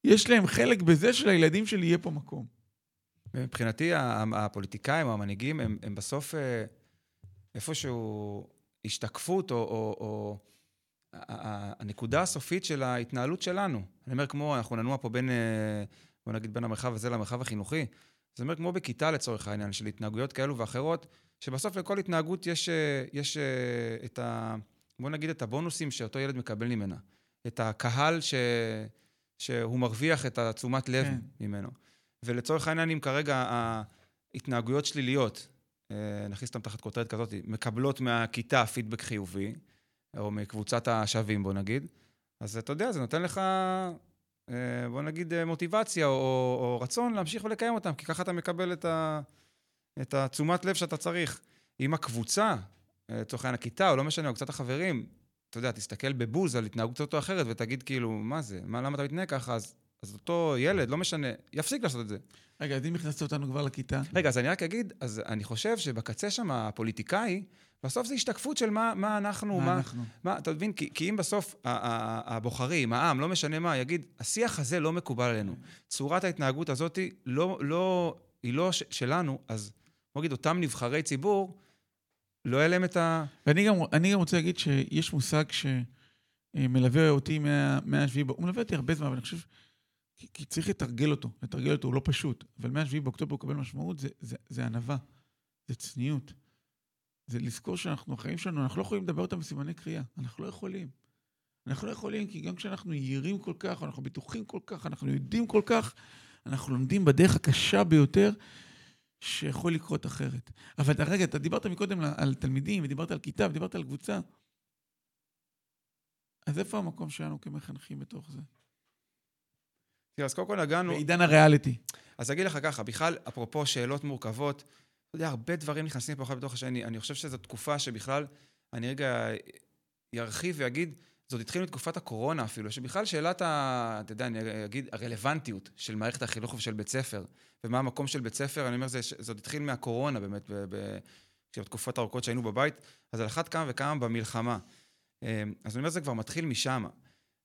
יש להם חלק בזה שלילדים שלי יהיה פה מקום. מבחינתי, הפוליטיקאים או המנהיגים הם, הם בסוף אה, איפשהו השתקפות או, או, או הנקודה הסופית של ההתנהלות שלנו. אני אומר, כמו, אנחנו ננוע פה בין, אה, בוא נגיד, בין המרחב הזה למרחב החינוכי. זה אומר, כמו בכיתה לצורך העניין, של התנהגויות כאלו ואחרות, שבסוף לכל התנהגות יש, אה, יש את ה... בוא נגיד את הבונוסים שאותו ילד מקבל ממנה. את הקהל ש... שהוא מרוויח את התשומת לב כן. ממנו. ולצורך העניין, אם כרגע ההתנהגויות שליליות, אה, נכניס אותן תחת כותרת כזאת, מקבלות מהכיתה פידבק חיובי, או מקבוצת השווים, בוא נגיד, אז אתה יודע, זה נותן לך, אה, בוא נגיד, אה, מוטיבציה או, או רצון להמשיך ולקיים אותם, כי ככה אתה מקבל את, ה, את התשומת לב שאתה צריך. אם הקבוצה, לצורך העניין הכיתה, או לא משנה, או קצת החברים, אתה יודע, תסתכל בבוז על התנהגות קצת או אחרת ותגיד כאילו, מה זה? מה, למה אתה מתנהג ככה? אז אז אותו ילד, לא משנה, יפסיק לעשות את זה. רגע, אז אם הכנסת אותנו כבר לכיתה... רגע, אז אני רק אגיד, אז אני חושב שבקצה שם, הפוליטיקאי, בסוף זה השתקפות של מה, מה אנחנו, מה, מה אנחנו. מה, אתה מבין? כי, כי אם בסוף הבוחרים, העם, לא משנה מה, יגיד, השיח הזה לא מקובל עלינו. צורת ההתנהגות הזאת לא, לא, היא לא ש, שלנו, אז בוא נגיד, אותם נבחרי ציבור, לא יהיה להם את ה... ואני גם, גם רוצה להגיד שיש מושג שמלווה אותי מה-7 מה הוא מלווה אותי הרבה זמן, אבל אני חושב כי, כי צריך לתרגל אותו, לתרגל אותו, הוא לא פשוט. אבל מ-7 באוקטובר הוא מקבל משמעות, זה, זה, זה ענווה, זה צניעות. זה לזכור שאנחנו, החיים שלנו, אנחנו לא יכולים לדבר אותם בסימני קריאה. אנחנו לא יכולים. אנחנו לא יכולים, כי גם כשאנחנו יהירים כל כך, אנחנו בטוחים כל כך, אנחנו יודעים כל כך, אנחנו לומדים בדרך הקשה ביותר שיכול לקרות אחרת. אבל רגע, אתה דיברת מקודם על תלמידים, ודיברת על כיתה, ודיברת על קבוצה. אז איפה המקום שלנו כמחנכים בתוך זה? תראה, אז קודם כל נגענו... בעידן הריאליטי. אז אגיד לך ככה, בכלל, אפרופו שאלות מורכבות, אתה יודע, הרבה דברים נכנסים פה אחד בתוך השני. אני חושב שזו תקופה שבכלל, אני רגע ארחיב ואגיד, זאת התחילה מתקופת הקורונה אפילו, שבכלל שאלת ה... אתה יודע, אני אגיד, הרלוונטיות של מערכת החינוך ושל בית ספר, ומה המקום של בית ספר, אני אומר, זה, זאת התחיל מהקורונה באמת, בתקופות ארוכות שהיינו בבית, אז על אחת כמה וכמה במלחמה. אה, אז אני אומר, זה כבר מתחיל משם.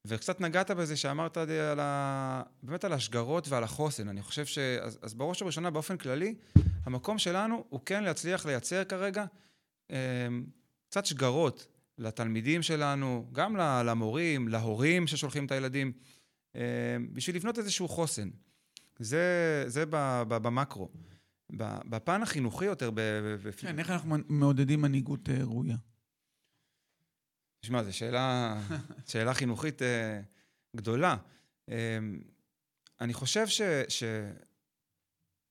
וקצת נגעת בזה שאמרת על ה... באמת על השגרות ועל החוסן. אני חושב ש... אז, אז בראש ובראשונה, באופן כללי, המקום שלנו הוא כן להצליח לייצר כרגע אה, קצת שגרות לתלמידים שלנו, גם למורים, להורים ששולחים את הילדים, אה, בשביל לבנות איזשהו חוסן. זה, זה במקרו. בפן החינוכי יותר... כן, איך אנחנו מעודדים מנהיגות אה, ראויה? תשמע, זו שאלה, שאלה חינוכית uh, גדולה. Um, אני חושב ש, ש,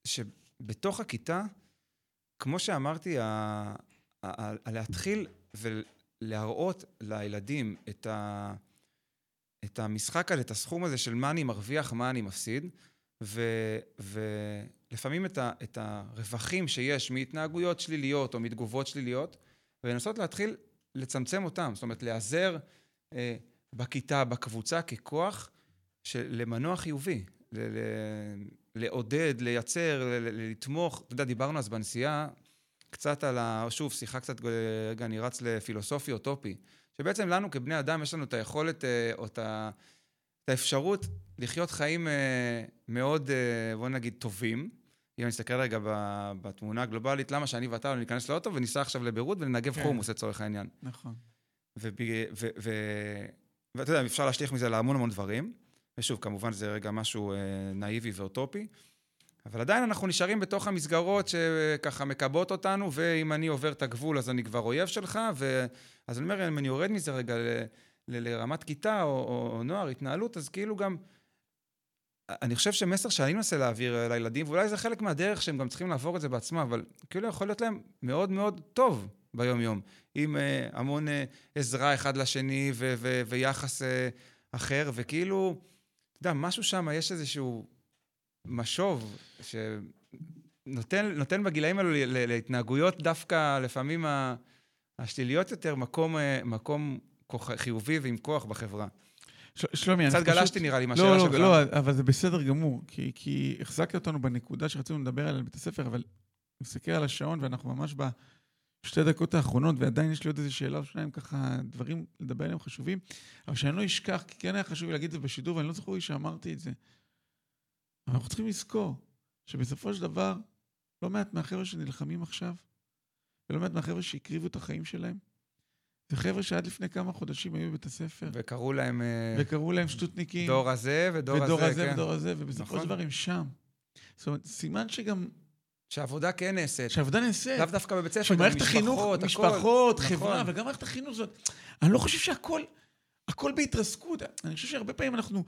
שבתוך הכיתה, כמו שאמרתי, ה, ה, ה, להתחיל ולהראות לילדים את, ה, את המשחק הזה, את הסכום הזה של מה אני מרוויח, מה אני מפסיד, ו, ולפעמים את, ה, את הרווחים שיש מהתנהגויות שליליות או מתגובות שליליות, ולנסות להתחיל לצמצם אותם, זאת אומרת, להיעזר אה, בכיתה, בקבוצה, ככוח של למנוע חיובי, ל- ל- לעודד, לייצר, ל- לתמוך. אתה יודע, דיברנו אז בנסיעה קצת על ה... שוב, שיחה קצת, רגע, אני רץ לפילוסופי אוטופי, שבעצם לנו כבני אדם יש לנו את היכולת, אה, או את ה... את האפשרות לחיות חיים אה, מאוד, אה, בוא נגיד, טובים, אם אני אסתכל רגע בתמונה הגלובלית, למה שאני ואתה לא ניכנס לאוטו וניסע עכשיו לביירות וננגב כן. חומוס לצורך העניין. נכון. ואתה יודע, אפשר להשליך מזה להמון המון דברים, ושוב, כמובן זה רגע משהו אה, נאיבי ואוטופי, אבל עדיין אנחנו נשארים בתוך המסגרות שככה מקבעות אותנו, ואם אני עובר את הגבול אז אני כבר אויב שלך, ו... אז אני אומר, אם אני יורד מזה רגע ל... ל... לרמת כיתה או, או, או נוער, התנהלות, אז כאילו גם... אני חושב שמסר שאני מנסה להעביר לילדים, ואולי זה חלק מהדרך שהם גם צריכים לעבור את זה בעצמם, אבל כאילו יכול להיות להם מאוד מאוד טוב ביום-יום, עם אה, המון אה, עזרה אחד לשני ו- ו- ויחס אה, אחר, וכאילו, אתה יודע, משהו שם, יש איזשהו משוב שנותן נותן בגילאים האלו להתנהגויות דווקא לפעמים השליליות יותר, מקום, אה, מקום חיובי ועם כוח בחברה. שלומי, קצת גלשתי נראה לי לא, מהשאלה לא, שלך. לא, אבל זה בסדר גמור, כי, כי החזקת אותנו בנקודה שרצינו לדבר עליה בבית הספר, אבל אני מסתכל על השעון ואנחנו ממש בשתי דקות האחרונות, ועדיין יש לי עוד איזה שאלה או שניים ככה, דברים לדבר עליהם חשובים, אבל שאני לא אשכח, כי כן היה חשוב לי להגיד את זה בשידור, ואני לא זוכר לי שאמרתי את זה. אבל אנחנו צריכים לזכור שבסופו של דבר, לא מעט מהחבר'ה שנלחמים עכשיו, ולא מעט מהחבר'ה שהקריבו את החיים שלהם, זה חבר'ה שעד לפני כמה חודשים היו בבית הספר, וקראו להם אה, וקראו להם שטותניקים. דור הזה ודור הזה, ודור הזה כן. ודור הזה, ובסופו נכון. של דבר הם שם. זאת אומרת, סימן שגם, שעבודה כן נעשית. שהעבודה נעשית. לאו דווקא בבית ספר, גם שמערכת החינוך, משפחות, הכל. משפחות, נכון. חברה, וגם מערכת החינוך זאת... אני לא חושב שהכל, הכל בהתרסקות. אני חושב שהרבה פעמים אנחנו,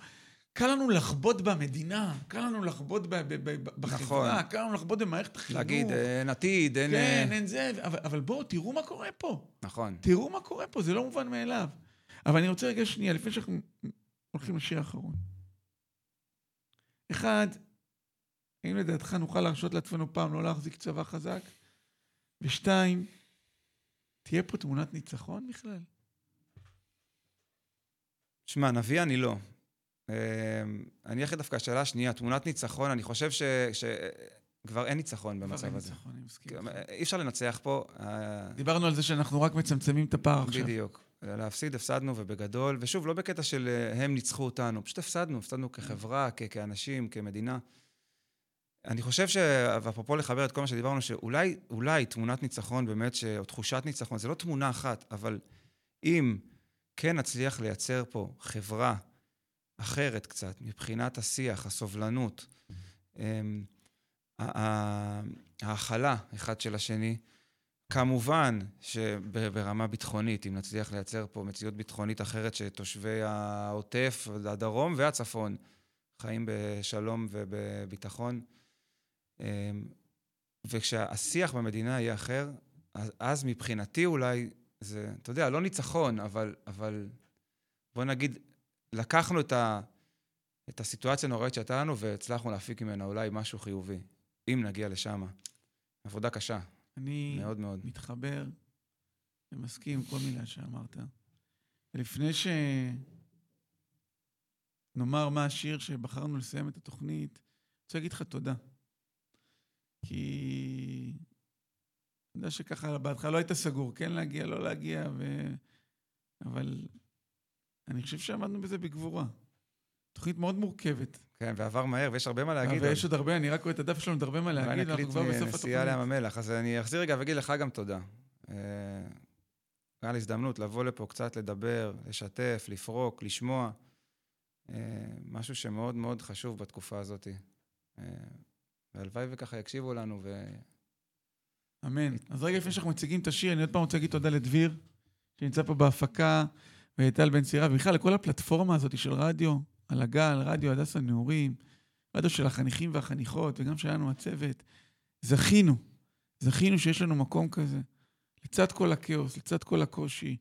קל לנו לחבוט במדינה, קל לנו לחבוט ב- ב- ב- בחברה, נכון. קל לנו לחבוט במערכת החינוך. להגיד, אה, אין עתיד, אין... כן, אה, אין זה, אבל, אבל בואו, תראו מה קורה פה. נכון. תראו מה קורה פה, זה לא מובן מאליו. אבל אני רוצה רגע שנייה, לפני שאנחנו הולכים לשיר האחרון. אחד, האם לדעתך נוכל להרשות לעצמנו פעם לא להחזיק צבא חזק? ושתיים, תהיה פה תמונת ניצחון בכלל? שמע, נביא אני לא. אה, אני אלך דווקא לשאלה השנייה, תמונת ניצחון, אני חושב ש... שכבר אין ניצחון כבר במצב אין הזה. ניצחון, אני מסכים. אי אפשר לנצח פה. אה, דיברנו על זה שאנחנו רק מצמצמים את הפער עכשיו. בדיוק. להפסיד, הפסדנו, ובגדול, ושוב, לא בקטע של אה, הם ניצחו אותנו, פשוט הפסדנו, הפסדנו כחברה, כ- כאנשים, כמדינה. אני חושב ש... ואפרופו לחבר את כל מה שדיברנו, שאולי אולי תמונת ניצחון באמת, ש... או תחושת ניצחון, זה לא תמונה אחת, אבל אם כן נצליח לייצר פה חברה אחרת קצת, מבחינת השיח, הסובלנות, אמ, ההכלה אחד של השני, כמובן שברמה ביטחונית, אם נצליח לייצר פה מציאות ביטחונית אחרת שתושבי העוטף, הדרום והצפון חיים בשלום ובביטחון, אמ, וכשהשיח במדינה יהיה אחר, אז מבחינתי אולי זה, אתה יודע, לא ניצחון, אבל, אבל בוא נגיד, לקחנו את, ה, את הסיטואציה הנוראית שהייתה לנו והצלחנו להפיק ממנה אולי משהו חיובי, אם נגיע לשם. עבודה קשה, אני מאוד מאוד. מתחבר ומסכים עם כל מילה שאמרת. ולפני שנאמר מה השיר שבחרנו לסיים את התוכנית, אני רוצה להגיד לך תודה. כי אני יודע שככה בהתחלה לא היית סגור, כן להגיע, לא להגיע, ו... אבל אני חושב שעמדנו בזה בגבורה. תוכנית מאוד מורכבת. כן, ועבר מהר, ויש הרבה מה להגיד. ויש עוד הרבה, אני רק רואה את הדף שלנו, עוד הרבה מה להגיד, ואנחנו כבר בסוף התוכנית. לים המלח. אז אני אחזיר רגע ואגיד לך גם תודה. אה, היה לי הזדמנות לבוא לפה קצת לדבר, לשתף, לפרוק, לשמוע. אה, משהו שמאוד מאוד חשוב בתקופה הזאת. אה, והלוואי וככה יקשיבו לנו, ו... אמן. אז רגע לפני שאנחנו מציגים את השיר, אני עוד פעם רוצה להגיד תודה לדביר, שנמצא פה בהפקה, וטל בן צירה, ובכלל לכל הפלטפורמה הזאת של רדיו, על הגל, רדיו הדסה נעורים, רדיו של החניכים והחניכות, וגם שלנו הצוות. זכינו, זכינו שיש לנו מקום כזה. לצד כל הכאוס, לצד כל הקושי,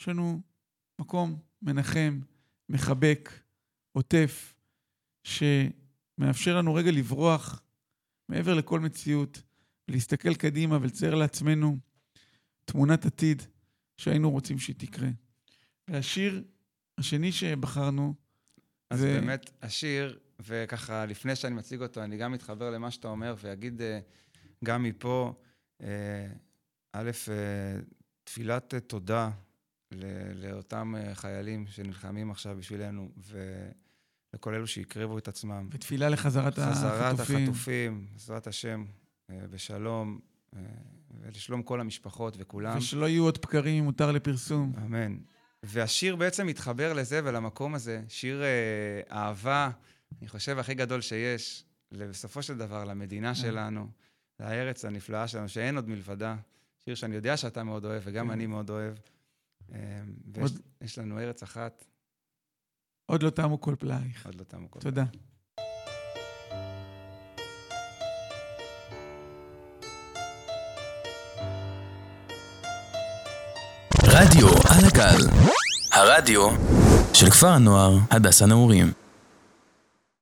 יש לנו מקום מנחם, מחבק, עוטף, שמאפשר לנו רגע לברוח מעבר לכל מציאות, ולהסתכל קדימה ולצייר לעצמנו תמונת עתיד שהיינו רוצים שהיא תקרה. והשיר השני שבחרנו, אז זה- באמת, השיר, וככה, לפני שאני מציג אותו, אני גם מתחבר למה שאתה אומר, ואגיד אה, גם מפה, אה, א', אה, תפילת תודה לאותם חיילים שנלחמים עכשיו בשבילנו, ולכל אלו שהקריבו את עצמם. ותפילה לחזרת חזרת החטופים. החטופים, בעזרת השם, בשלום, אה, ולשלום כל המשפחות וכולם. ושלא יהיו עוד בקרים מותר לפרסום. אמן. והשיר בעצם מתחבר לזה ולמקום הזה, שיר אה, אהבה, אני חושב, הכי גדול שיש, בסופו של דבר, למדינה שלנו, לארץ הנפלאה שלנו, שאין עוד מלבדה. שיר שאני יודע שאתה מאוד אוהב, וגם כן. אני מאוד אוהב. אה, ויש לנו ארץ אחת, עוד לא תמו כל פלאייך. עוד לא תמו כל תודה. רדיו על הגל, הרדיו של כפר הנוער הדס הנעורים.